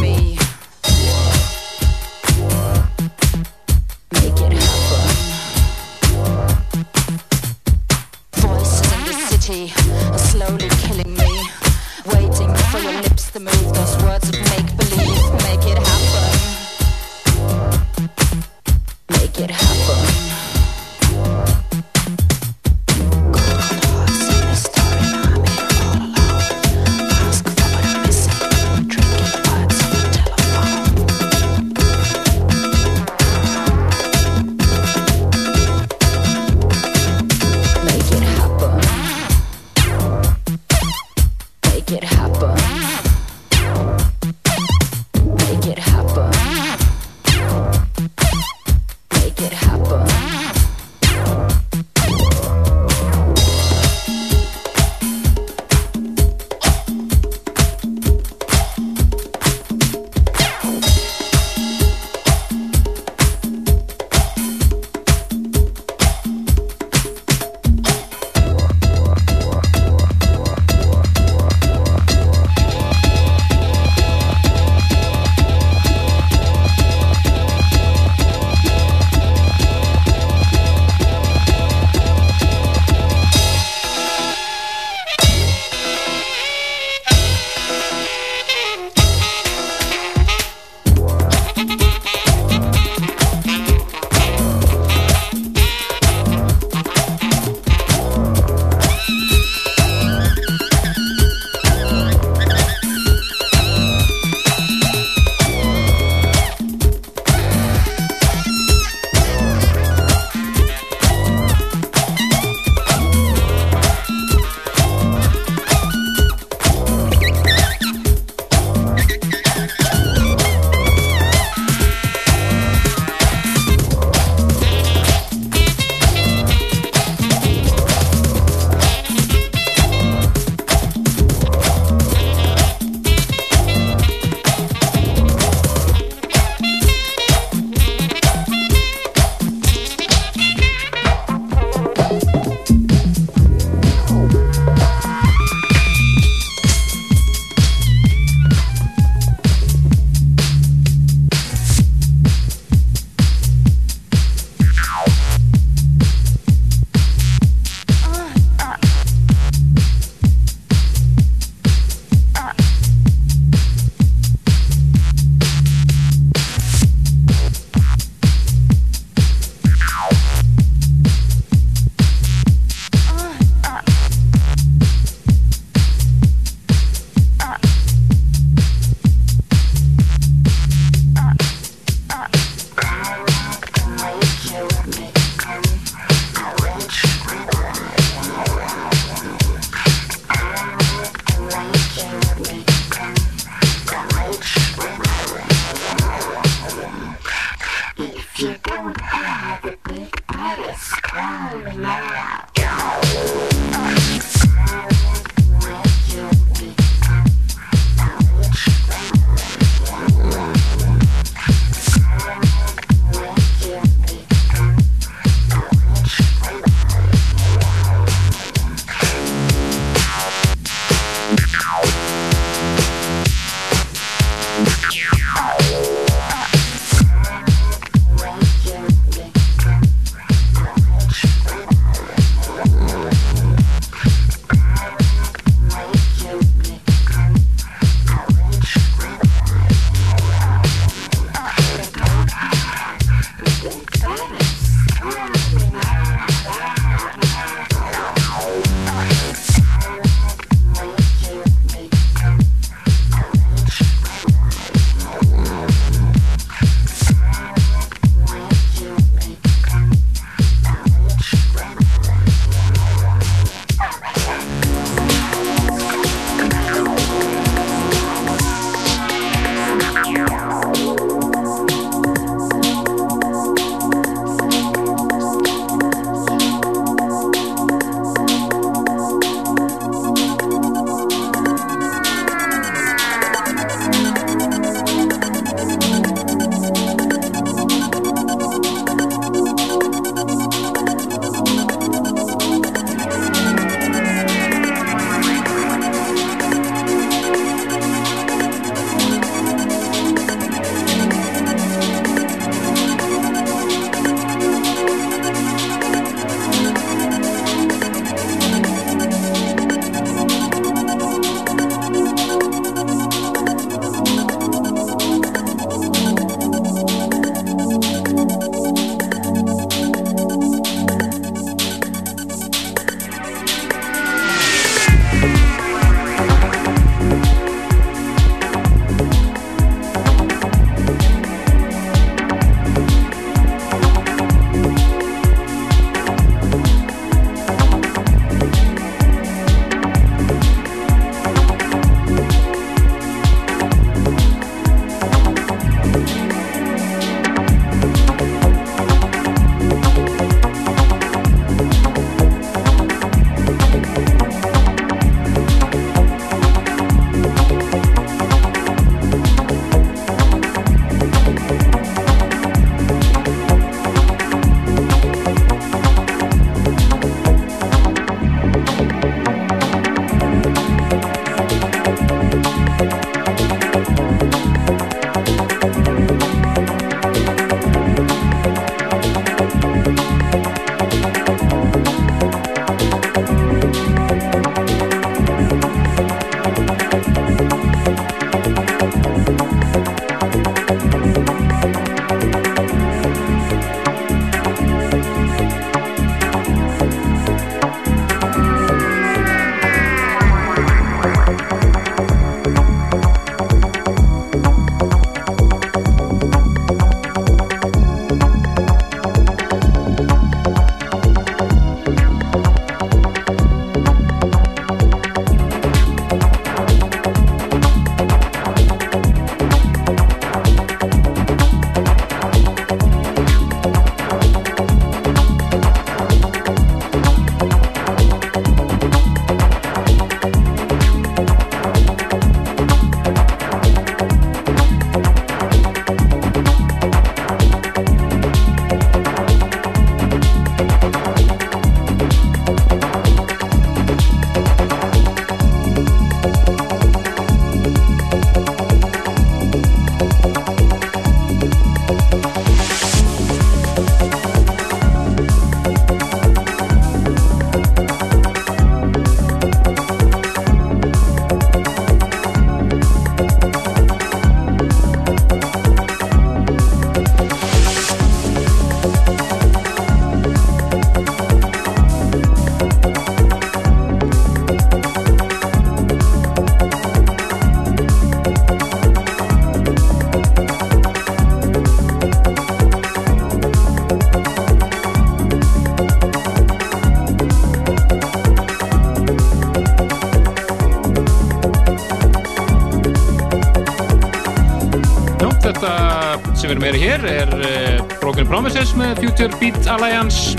meira hér er uh, Broken Promises með Future Beat Alliance.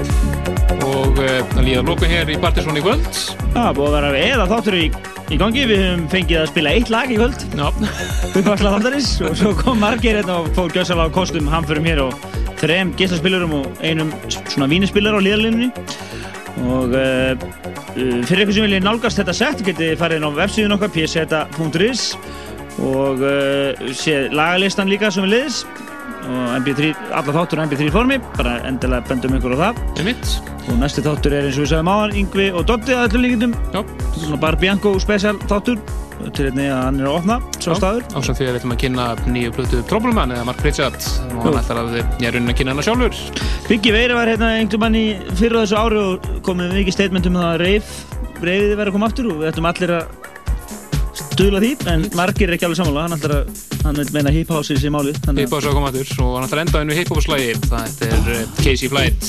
Og uh, það líða lóku hér í Partiðsson í kvöld. Já, búið að vera eða þáttur í, í gangi, við höfum fengið að spila eitt lag í kvöld. Já. Uppvarsla þáttarins og svo kom margir hérna og fór gjössalega á kostum hamförum hér og þrem gestaspilurum og einum svona vínispilar á líðarlinni og uh, fyrir ykkur sem vilja nálgast þetta sett getið farið inn á websíðun okkar pseta.is og uh, sé lagalistan líka sem við liðis MP3, alla þáttur á MP3 formi bara endilega bendum ykkur á það. Einmitt. og næsti þáttur er eins og við sagðum áðan Yngvi og Dotti að öllum líkindum. Svona bara Bianco special þáttur. Til einnig að hann er að opna svo staður. Ásand því að við ætlum að kynna nýju plötu Troubleman eða Mark Pritchard. Og hann ætlar að ég er raunin að kynna hana sjálfur. Biggi Veiri var hérna einhvern mann í fyrra þessu ári og komið mikið statement um það að reif, reifið verið að koma aftur og við ættum allir að stuðla því en margir er ekki alveg sammála, hann ætlar að hann meina hip house í sér málið þannig Hip House að koma aftur. Og hann ætlar enda inn við Hip Hop slægi það er uh, Casey Flight.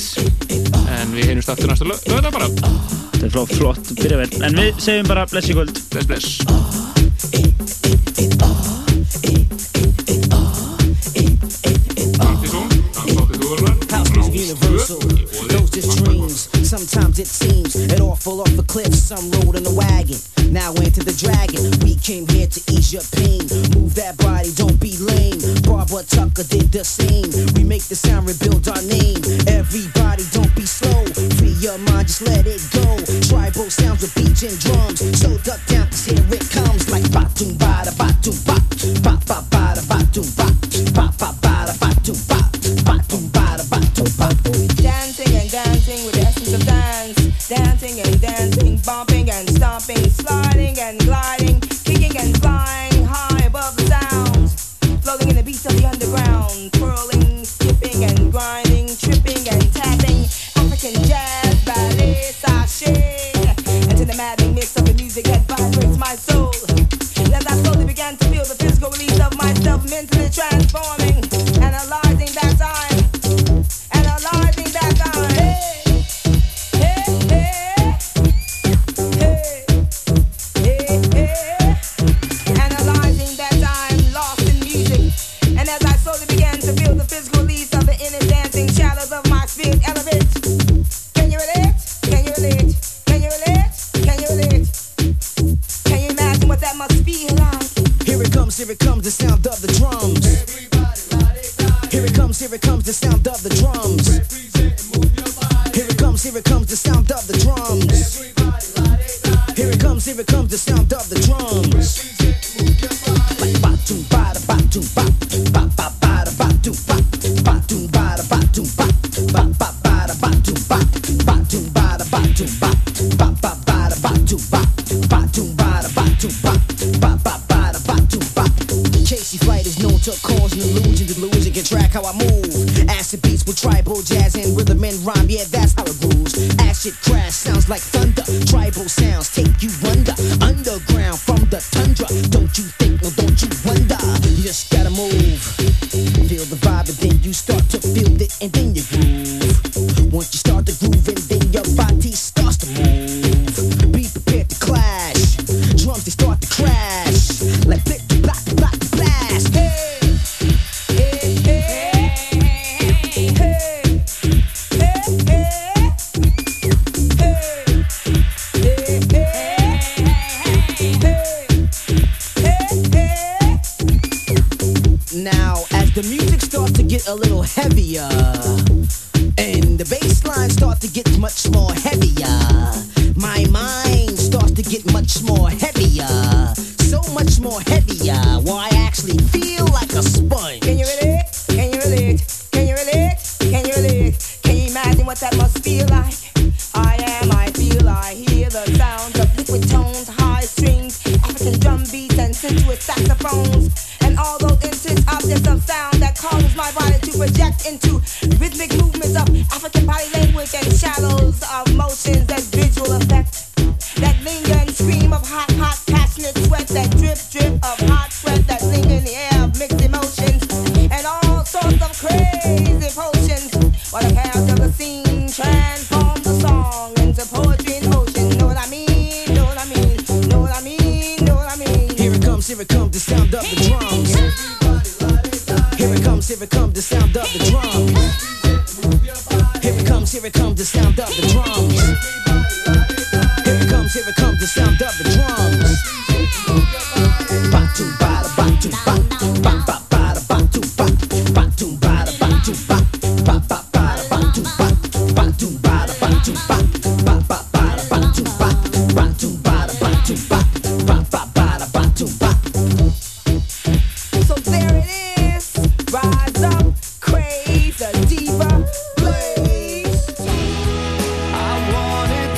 En við heyrjumst aftur næsta lög lögða bara. Þetta er flott, flott byrjaverð en við segjum bara bless í kvöld. Bless bless Sometimes it seems it all fall off the cliff. Some rode in the wagon. Now into the dragon. We came here to ease your pain. Move that body, don't be lame. Barbara Tucker did the same. We make the sound, rebuild our name. Everybody, don't be slow. Free your mind, just let it go. Tribal sounds with beats and drums. So duck down, cause here it comes and stomping, sliding and gliding, kicking and flying high above the sounds. Floating in the beats of the underground, twirling, skipping and grinding, tripping and tapping. African jazz, ballet, sashay. Into the maddening mix of the music that vibrates my soul. And I slowly began to feel the physical release of myself, mentally transforming,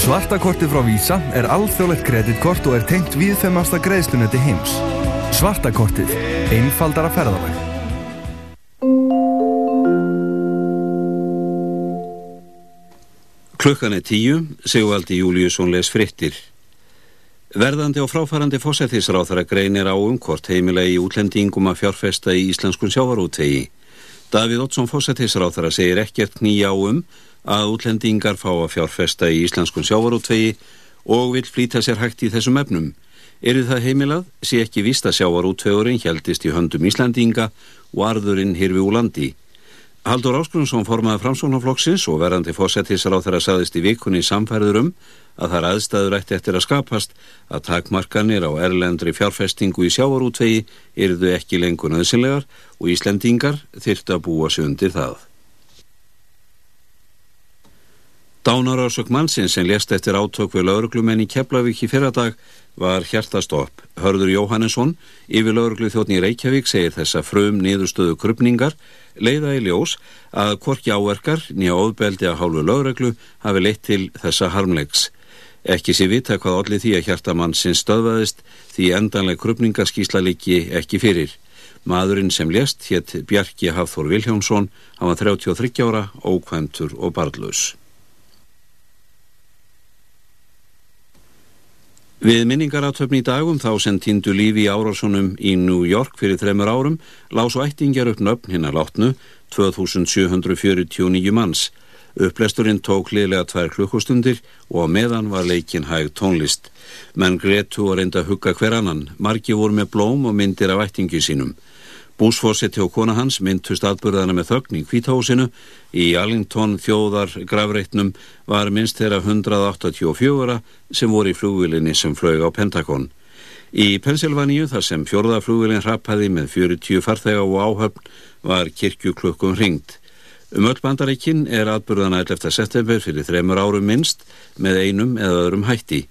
Svartakortið frá Visa er alþjóðlegt kreditkort og er tengt viðfemasta greiðslunetti heims. Svartakortið. Einfaldara ferðalag. Klukkan er tíu, Sigvaldi Júliusson les frittir. Verðandi og fráfærandi fósættisráþara greinir á um hvort heimilegi útlendingum að fjárfesta í íslenskun sjávarútvegi. Davíð Oddsson fósættisráþara segir ekkert nýja á um að útlendingar fá að fjárfesta í íslenskun sjávarútvegi og vil flýta sér hægt í þessum efnum. Eru það heimilað, sé ekki víst að sjávarútvegurinn heldist í höndum Íslandinga og arðurinn hirfi úr landi. Haldur Ásgrunsson formaði framsóknarflokksins og verandi fósettisráð þeirra saðist í vikunni samfærður um að þar aðstæður ætti eftir að skapast að takmarkanir á erlendri fjárfestingu í sjávarútvegi eruðu ekki lengur nöðsynlegar og Íslendingar þyrftu að búa sig undir það. Dánarásök mannsins sem lést eftir átök við lauruglumenn í Keflavík í fyrradag var hjartastopp. Hörður Jóhannesson, yfir lauruglu þjóttni Reykjavík, segir þessa frum niðurstöðu krupningar leiða í ljós að hvorki áverkar nýja óðbeldi að hálfu lauruglu hafi leitt til þessa harmlegs. Ekki sé vita hvað allir því að hjartamannsins stöðvaðist því endanleg krupningaskísla líki ekki fyrir. Maðurinn sem lést hétt Bjarki Hafþór Vilhjámsson, hann var 33 ára, ókventur og barðlaus. Við minningaratöfni í dagum þá sem týndu lífi í Árarssonum í New York fyrir þreymur árum lásu ættingjar upp nöfn hinn að látnu 2749 manns. Upplesturinn tók liðlega tvær klukkustundir og á meðan var leikin hæg tónlist. Menn gretu og reynda að hugga hver annan. Margi voru með blóm og myndir af ættingi sínum. Búsfósetti og kona hans myndust atbyrðana með þögn í kvítahúsinu. Í Allington þjóðar gravreitnum var minnst þeirra 184 sem voru í flugvilinni sem flög á Pentagon. Í Pennsylvaníu þar sem fjórðaflugvilin hrapaði með 40 farþega og áhöfn var kirkjuklukkum ringt. Um öll bandaríkin er atbyrðana 11. september fyrir þremur árum minnst með einum eða öðrum hætti.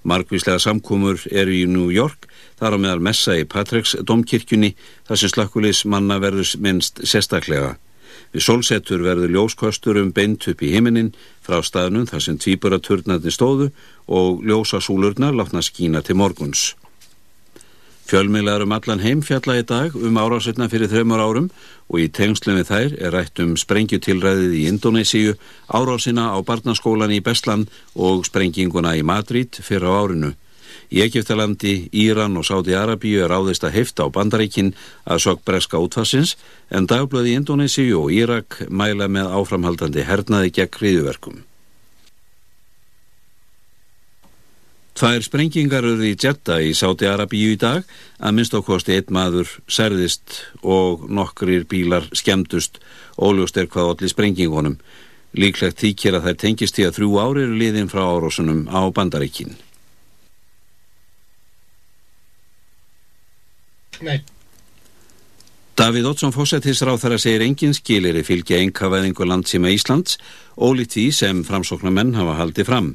Markvíslega samkomur eru í New York þar á meðal messa í Patricks domkirkjunni þar sem slakkulis manna verður minnst sérstaklega. Við sólsetur verður ljóskostur um beint upp í himinin frá staðnum þar sem tvíburaturnarnir stóðu og ljósasúlurnar látna skína til morguns. Fjölmiðlar um allan heim fjalla í dag um árásetna fyrir þreymur árum og í tengslunni þær er rætt um sprengjutilræðið í Indonésiu, árásina á barnaskólan í Bestland og sprenginguna í Madrid fyrir á árinu. Í Egiptalandi, Íran og Sáti-Arabíu er áðist að hefta á bandaríkin að sokk breska útfassins en dagblöði í Indonésiu og Írak mæla með áframhaldandi hernaði gegn hriðuverkum. Tvær sprengingar eru í Jeddah í Sáti-Arabíu í dag að minnst ákosti einn maður særðist og nokkrir bílar skemmtust óljóst er hvað allir sprengingunum. Líklegt þykir að þær tengist í að þrjú ári eru liðin frá árásunum á bandaríkin. Nei. Davíð Oddsson fósættisráð þar að segir engin skilir í fylgja enkavæðingu landsíma Íslands ólíkt því sem framsóknarmenn hafa haldið fram.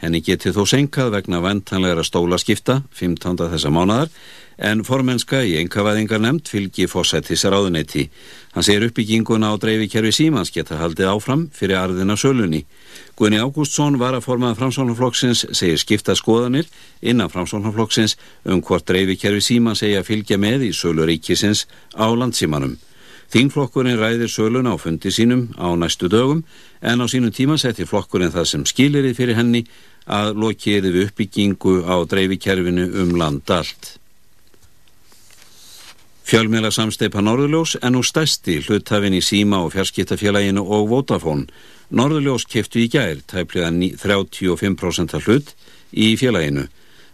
Henni getið þó senkað vegna ventanlegra stólaskipta 15. þessa mánadar en formennska í enkavæðingar nefnd fylgi fósættisráðuneyti. Hann segir uppbygginguna á dreifikerfi símans geta haldið áfram fyrir arðina sölunni. Guðni Ágústsson var að formað framsóknarflokksins segir skipta skoðanir innan framsóknarflokksins um hvort dreifikerfi símans segja fylgja með í söluríkisins á landsímanum. Þingflokkurinn ræðir söluna á fundi sínum á næstu dögum en á sínum tíma setti flokkurinn það sem skilirði fyrir henni að lokiði við uppbyggingu á dreifikerfinu um land allt. Fjölmjöla samsteipa Norðurljós en nú stæsti hluthafinn í síma og fjarskiptafélaginu og Vodafone. Norðurljós keftu í gær tæplega 35% hlut í félaginu.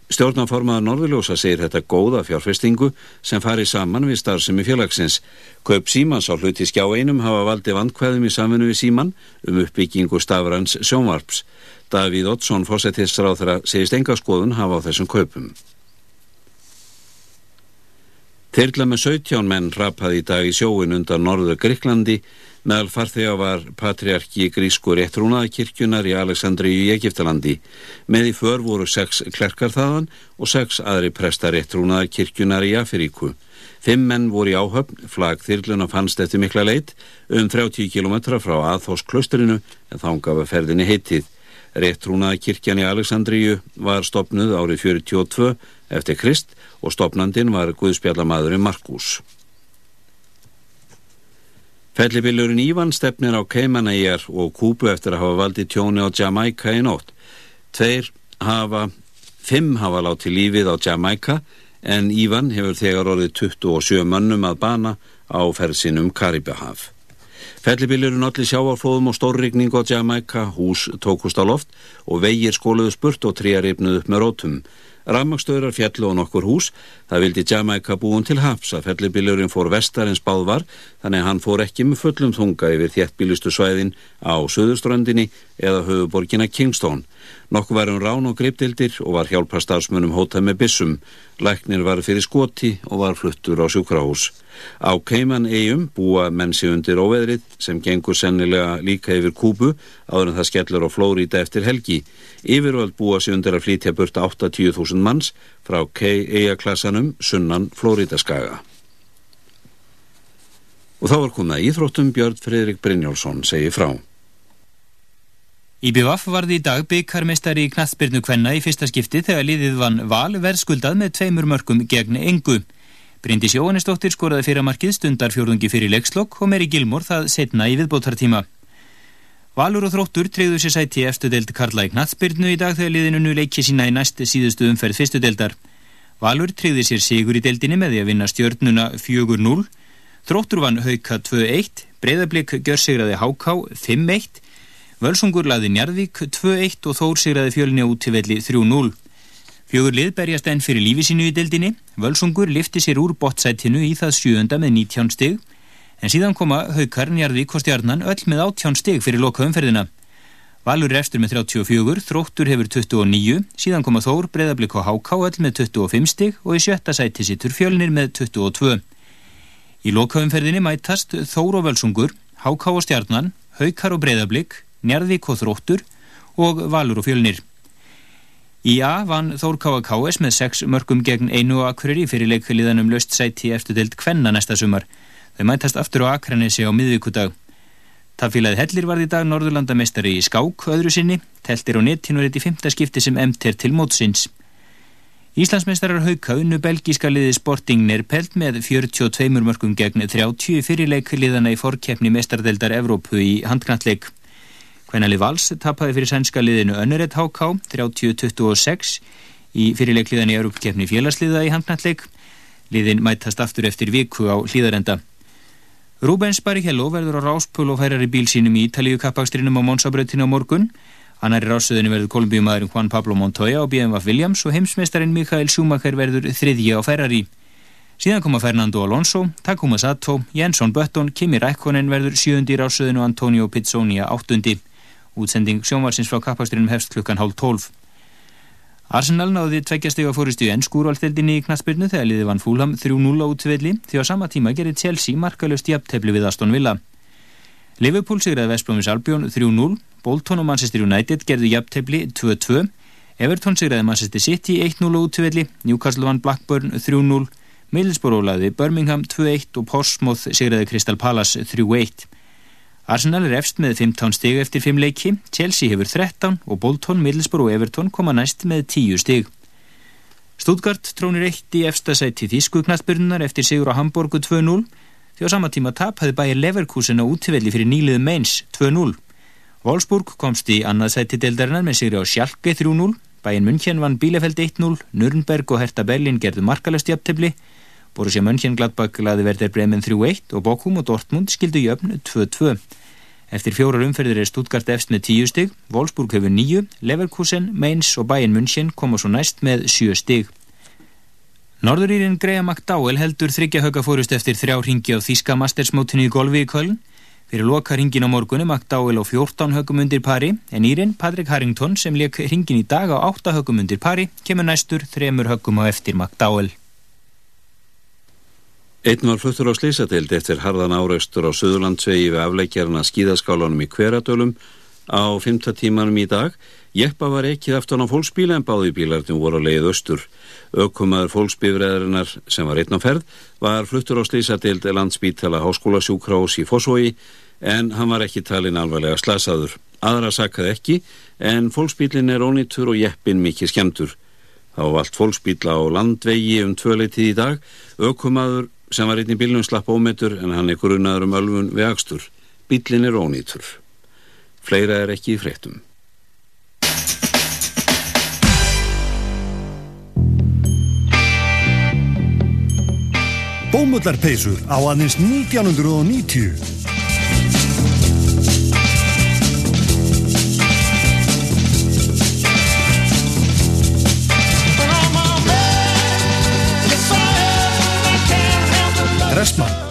Stjórnaformaður Norðurljósa segir þetta góða fjárfestingu sem fari saman við starfsemi félagsins. Kaup Símans á hluti skjá einum hafa valdi vandkvæðum í samfunnu við Síman um uppbyggingu stafrans sjónvarps. Davíð Oddsson, fórsetisráð þeirra, segist enga skoðun hafa á þessum kaupum. Þyrla með 17 menn rapaði í dag í sjóin undan norður Gríklandi meðal farþega var patriarki grísku réttrúnaðakirkjunar í Aleksandri í Egiptalandi. Með í för voru sex klerkar þaðan og sex aðri prestar réttrúnaðakirkjunar í Afiríku. Fimm menn voru í áhöfn, flag þyrluna fannst eftir mikla leit um 30 km frá Athos klaustrinu en þángafa ferðinni heitið. Réttrúnaðakirkjan í Aleksandríu var stopnuð árið 42 eftir Krist og stopnandin var Guðspjallamadurinn Markus. Fellibillurinn Ívan stefnir á Keimanæjar og Kúbu eftir að hafa valdið tjóni á Jamaica í nótt. Tveir hafa, fimm hafa látið lífið á Jamaica en Ívan hefur þegar orðið 27 mönnum að bana á ferðsinum Karibahaf. Fellibillurinn allir sjávarflóðum og stórrigning á Jamaica, hús tókust á loft og vegir skóluðu spurt og tríarifnuð upp með rótum. Rammagstöðrar fjallu á nokkur hús, það vildi Jamaica búin til haps að fellibillurinn fór vestar en spáð var, þannig að hann fór ekki með fullum þunga yfir þéttbílustu svæðin á Suðurströndinni eða höfuborgina Kingston. Nokkuð var um rán og gripdildir og var hjálpa starfsmunum hótað með bissum. Læknir var fyrir skoti og var fluttur á sjúkrahús. Á Keiman eigum búa mennsi undir óveðrið sem gengur sennilega líka yfir Kúbu áður en það skellur á Flórida eftir helgi. Yfirvöld búa sig undir að flytja burt 80.000 manns frá K-eiaklassanum sunnan Flóridaskaga. Og þá var komið að íþróttum Björn Fredrik Brynjólfsson segi frá. IBVF varði í dag byggarmestari í knattspyrnu kvenna í fyrsta skipti þegar liðið vann val verðskuldað með tveimur mörgum gegn engu. Bryndis Jóhannesdóttir skoraði fyrir markið stundar fjórðungi fyrir leikslokk og Meri Gilmór það setna í viðbótartíma. Valur og þróttur treyðu sér sæti efstu deild Karla í knattspyrnu í dag þegar liðinu nu leikja sína í næst síðustu umferð fyrstu deildar. Valur treyði sér sigur í deildinni með því að vinna stjörnuna 4-0. Þróttur vann hauka 2-1, breyðablík gjörsigraði háká 5-1, Völsungur laði Njarðvík 2-1 og Þór sigraði fjölni út til velli 3-0. Fjögur lið berjast enn fyrir lífi sínu í deildinni. Völsungur lifti sér úr bottsætinu í það sjöunda með 19 stig, en síðan koma Haukar, Njarðvík og Stjarnan öll með 18 stig fyrir loka umferðina. Valur er eftir með 34, Þróttur hefur 29, síðan koma Þór, Breiðablík og Háká öll með 25 stig og í sjötta sæti sittur fjölnir með 22. Í loka umferðinni mætast Þór og Völsungur, Háká og Stjarnan, Haukar og Breiðablík, Njarðvík og Þróttur og Valur og Fjölnir. Í A vann Þór KKS með 6 mörgum gegn einu og akkurir í fyrir leikliðanum löst sæti eftir deild kvenna næsta sumar. Þau mætast aftur á Akranesi á miðvíkudag. Tafílaði Hellir varði í dag Norðurlandamestari í skák öðru sinni, teltir á netinu er þetta í fymta skipti sem emt er til mótsins. Íslandsmeistarar hauka unnu belgíska liði Sporting Nerpelt með 42 mörgum gegn 30 fyrirleik liðana í forkeppni mestardeldar Evrópu í handknalleg. Kvænali Vals tapaði fyrir sænska liðinu Önnuret HK 30-26 í fyrirleik liðan í Evrópkeppni félagsliða í handknalleg. Liðin mætast aftur eftir viku á hlýðarenda. Rúbens Barrichello verður á ráspul og færar í bíl sínum í Ítalíu kappakstrinum á Monsabrautinu á morgun. Annar í rásöðinu verður kolumbíumadurinn Juan Pablo Montoya og BMW Williams og heimsmeistarinn Mikael Schumacher verður þriðji á Ferrari. Síðan koma Fernando Alonso, Takuma Sato, Jensson Button, Kimi Rækkonen verður sjöundi í rásöðinu og Antonio Pizzoni áttundi. Útsending sjónvarsins frá kappakstrinum hefst klukkan hálf tólf. Arsenal náði tveggjastega fórustu í ennskúrvaldeldinni í knaspirnu þegar liði vann Fúlham 3-0 á útvelli því á sama tíma gerir Chelsea markalöst jafntefli við Aston Villa. Liverpool sigraði Vestbrómis Albion 3-0, Bolton og Manchester United gerðu jafntefli 2-2, Everton sigraði Manchester City 1-0 á útvelli, Newcastle vann Blackburn 3-0, Middlesbrough laði Birmingham 2-1 og Portsmouth sigraði Crystal Palace 3-1. Arsenal er efst með 15 stig eftir 5 leiki, Chelsea hefur 13 og Bolton, Middlesbrough og Everton koma næst með 10 stig. Stuttgart trónir eitt í efsta sæti þýsku knastbyrnunar eftir sigur á Hamburgu 2-0 því á sama tíma tap hafði bæir Leverkusen á útivelli fyrir nýliðu Mainz 2-0. Wolfsburg komst í annað sæti deildarinnar með sigri á Schalke 3-0, bæin München vann Bielefeld 1-0, Nürnberg og Hertha Berlin gerðu markalöst jafntefli, Borussia Mönchengladbach laði verður Bremen 3-1 og Bochum og Dortmund skildu jöfn 2-2. Eftir fjórar umferðir er Stuttgart efst með 10 stig, Wolfsburg hefur 9, Leverkusen, Mainz og Bayern München koma svo næst með 7 stig. Norðurýrin Graham McDowell heldur þryggja högga fórust eftir þrjá ringi á Þíska Mastersmótinu í golfi í Köln. Fyrir loka ringin á morgunum McDowell á 14 höggum undir pari en Írin Patrick Harrington sem leik ringin í dag á 8 höggum undir pari kemur næstur þremur höggum á eftir McDowell. Einn var fluttur á slísadeild eftir harðan áreistur á Suðurlandsvegi við afleikjarna skíðaskálanum í Hveradölum á 5. tímanum í dag. Jeppa var ekkið aftan á fólksbíla en báði bílarnir voru á leið östur. Ökkumaður fólksbifræðarinnar sem var einn á ferð var fluttur á slísadeild landsbítala háskólasjúkrás í Fossvogi en hann var ekki talin alvarlega slasaður. Aðra sakað ekki en fólksbílin er ónýttur og jeppin mikið skemmtur. Það var allt fólksbíla á landvegi um tvöleitið í dag. Ökkumaður sem var einn í bílnum slapp ómetur en hann er grunaður um ölfun við akstur. Bílin er ónýtur. Fleira er ekki í fréttum. Bómullarpeysur á aðeins 1990 next month.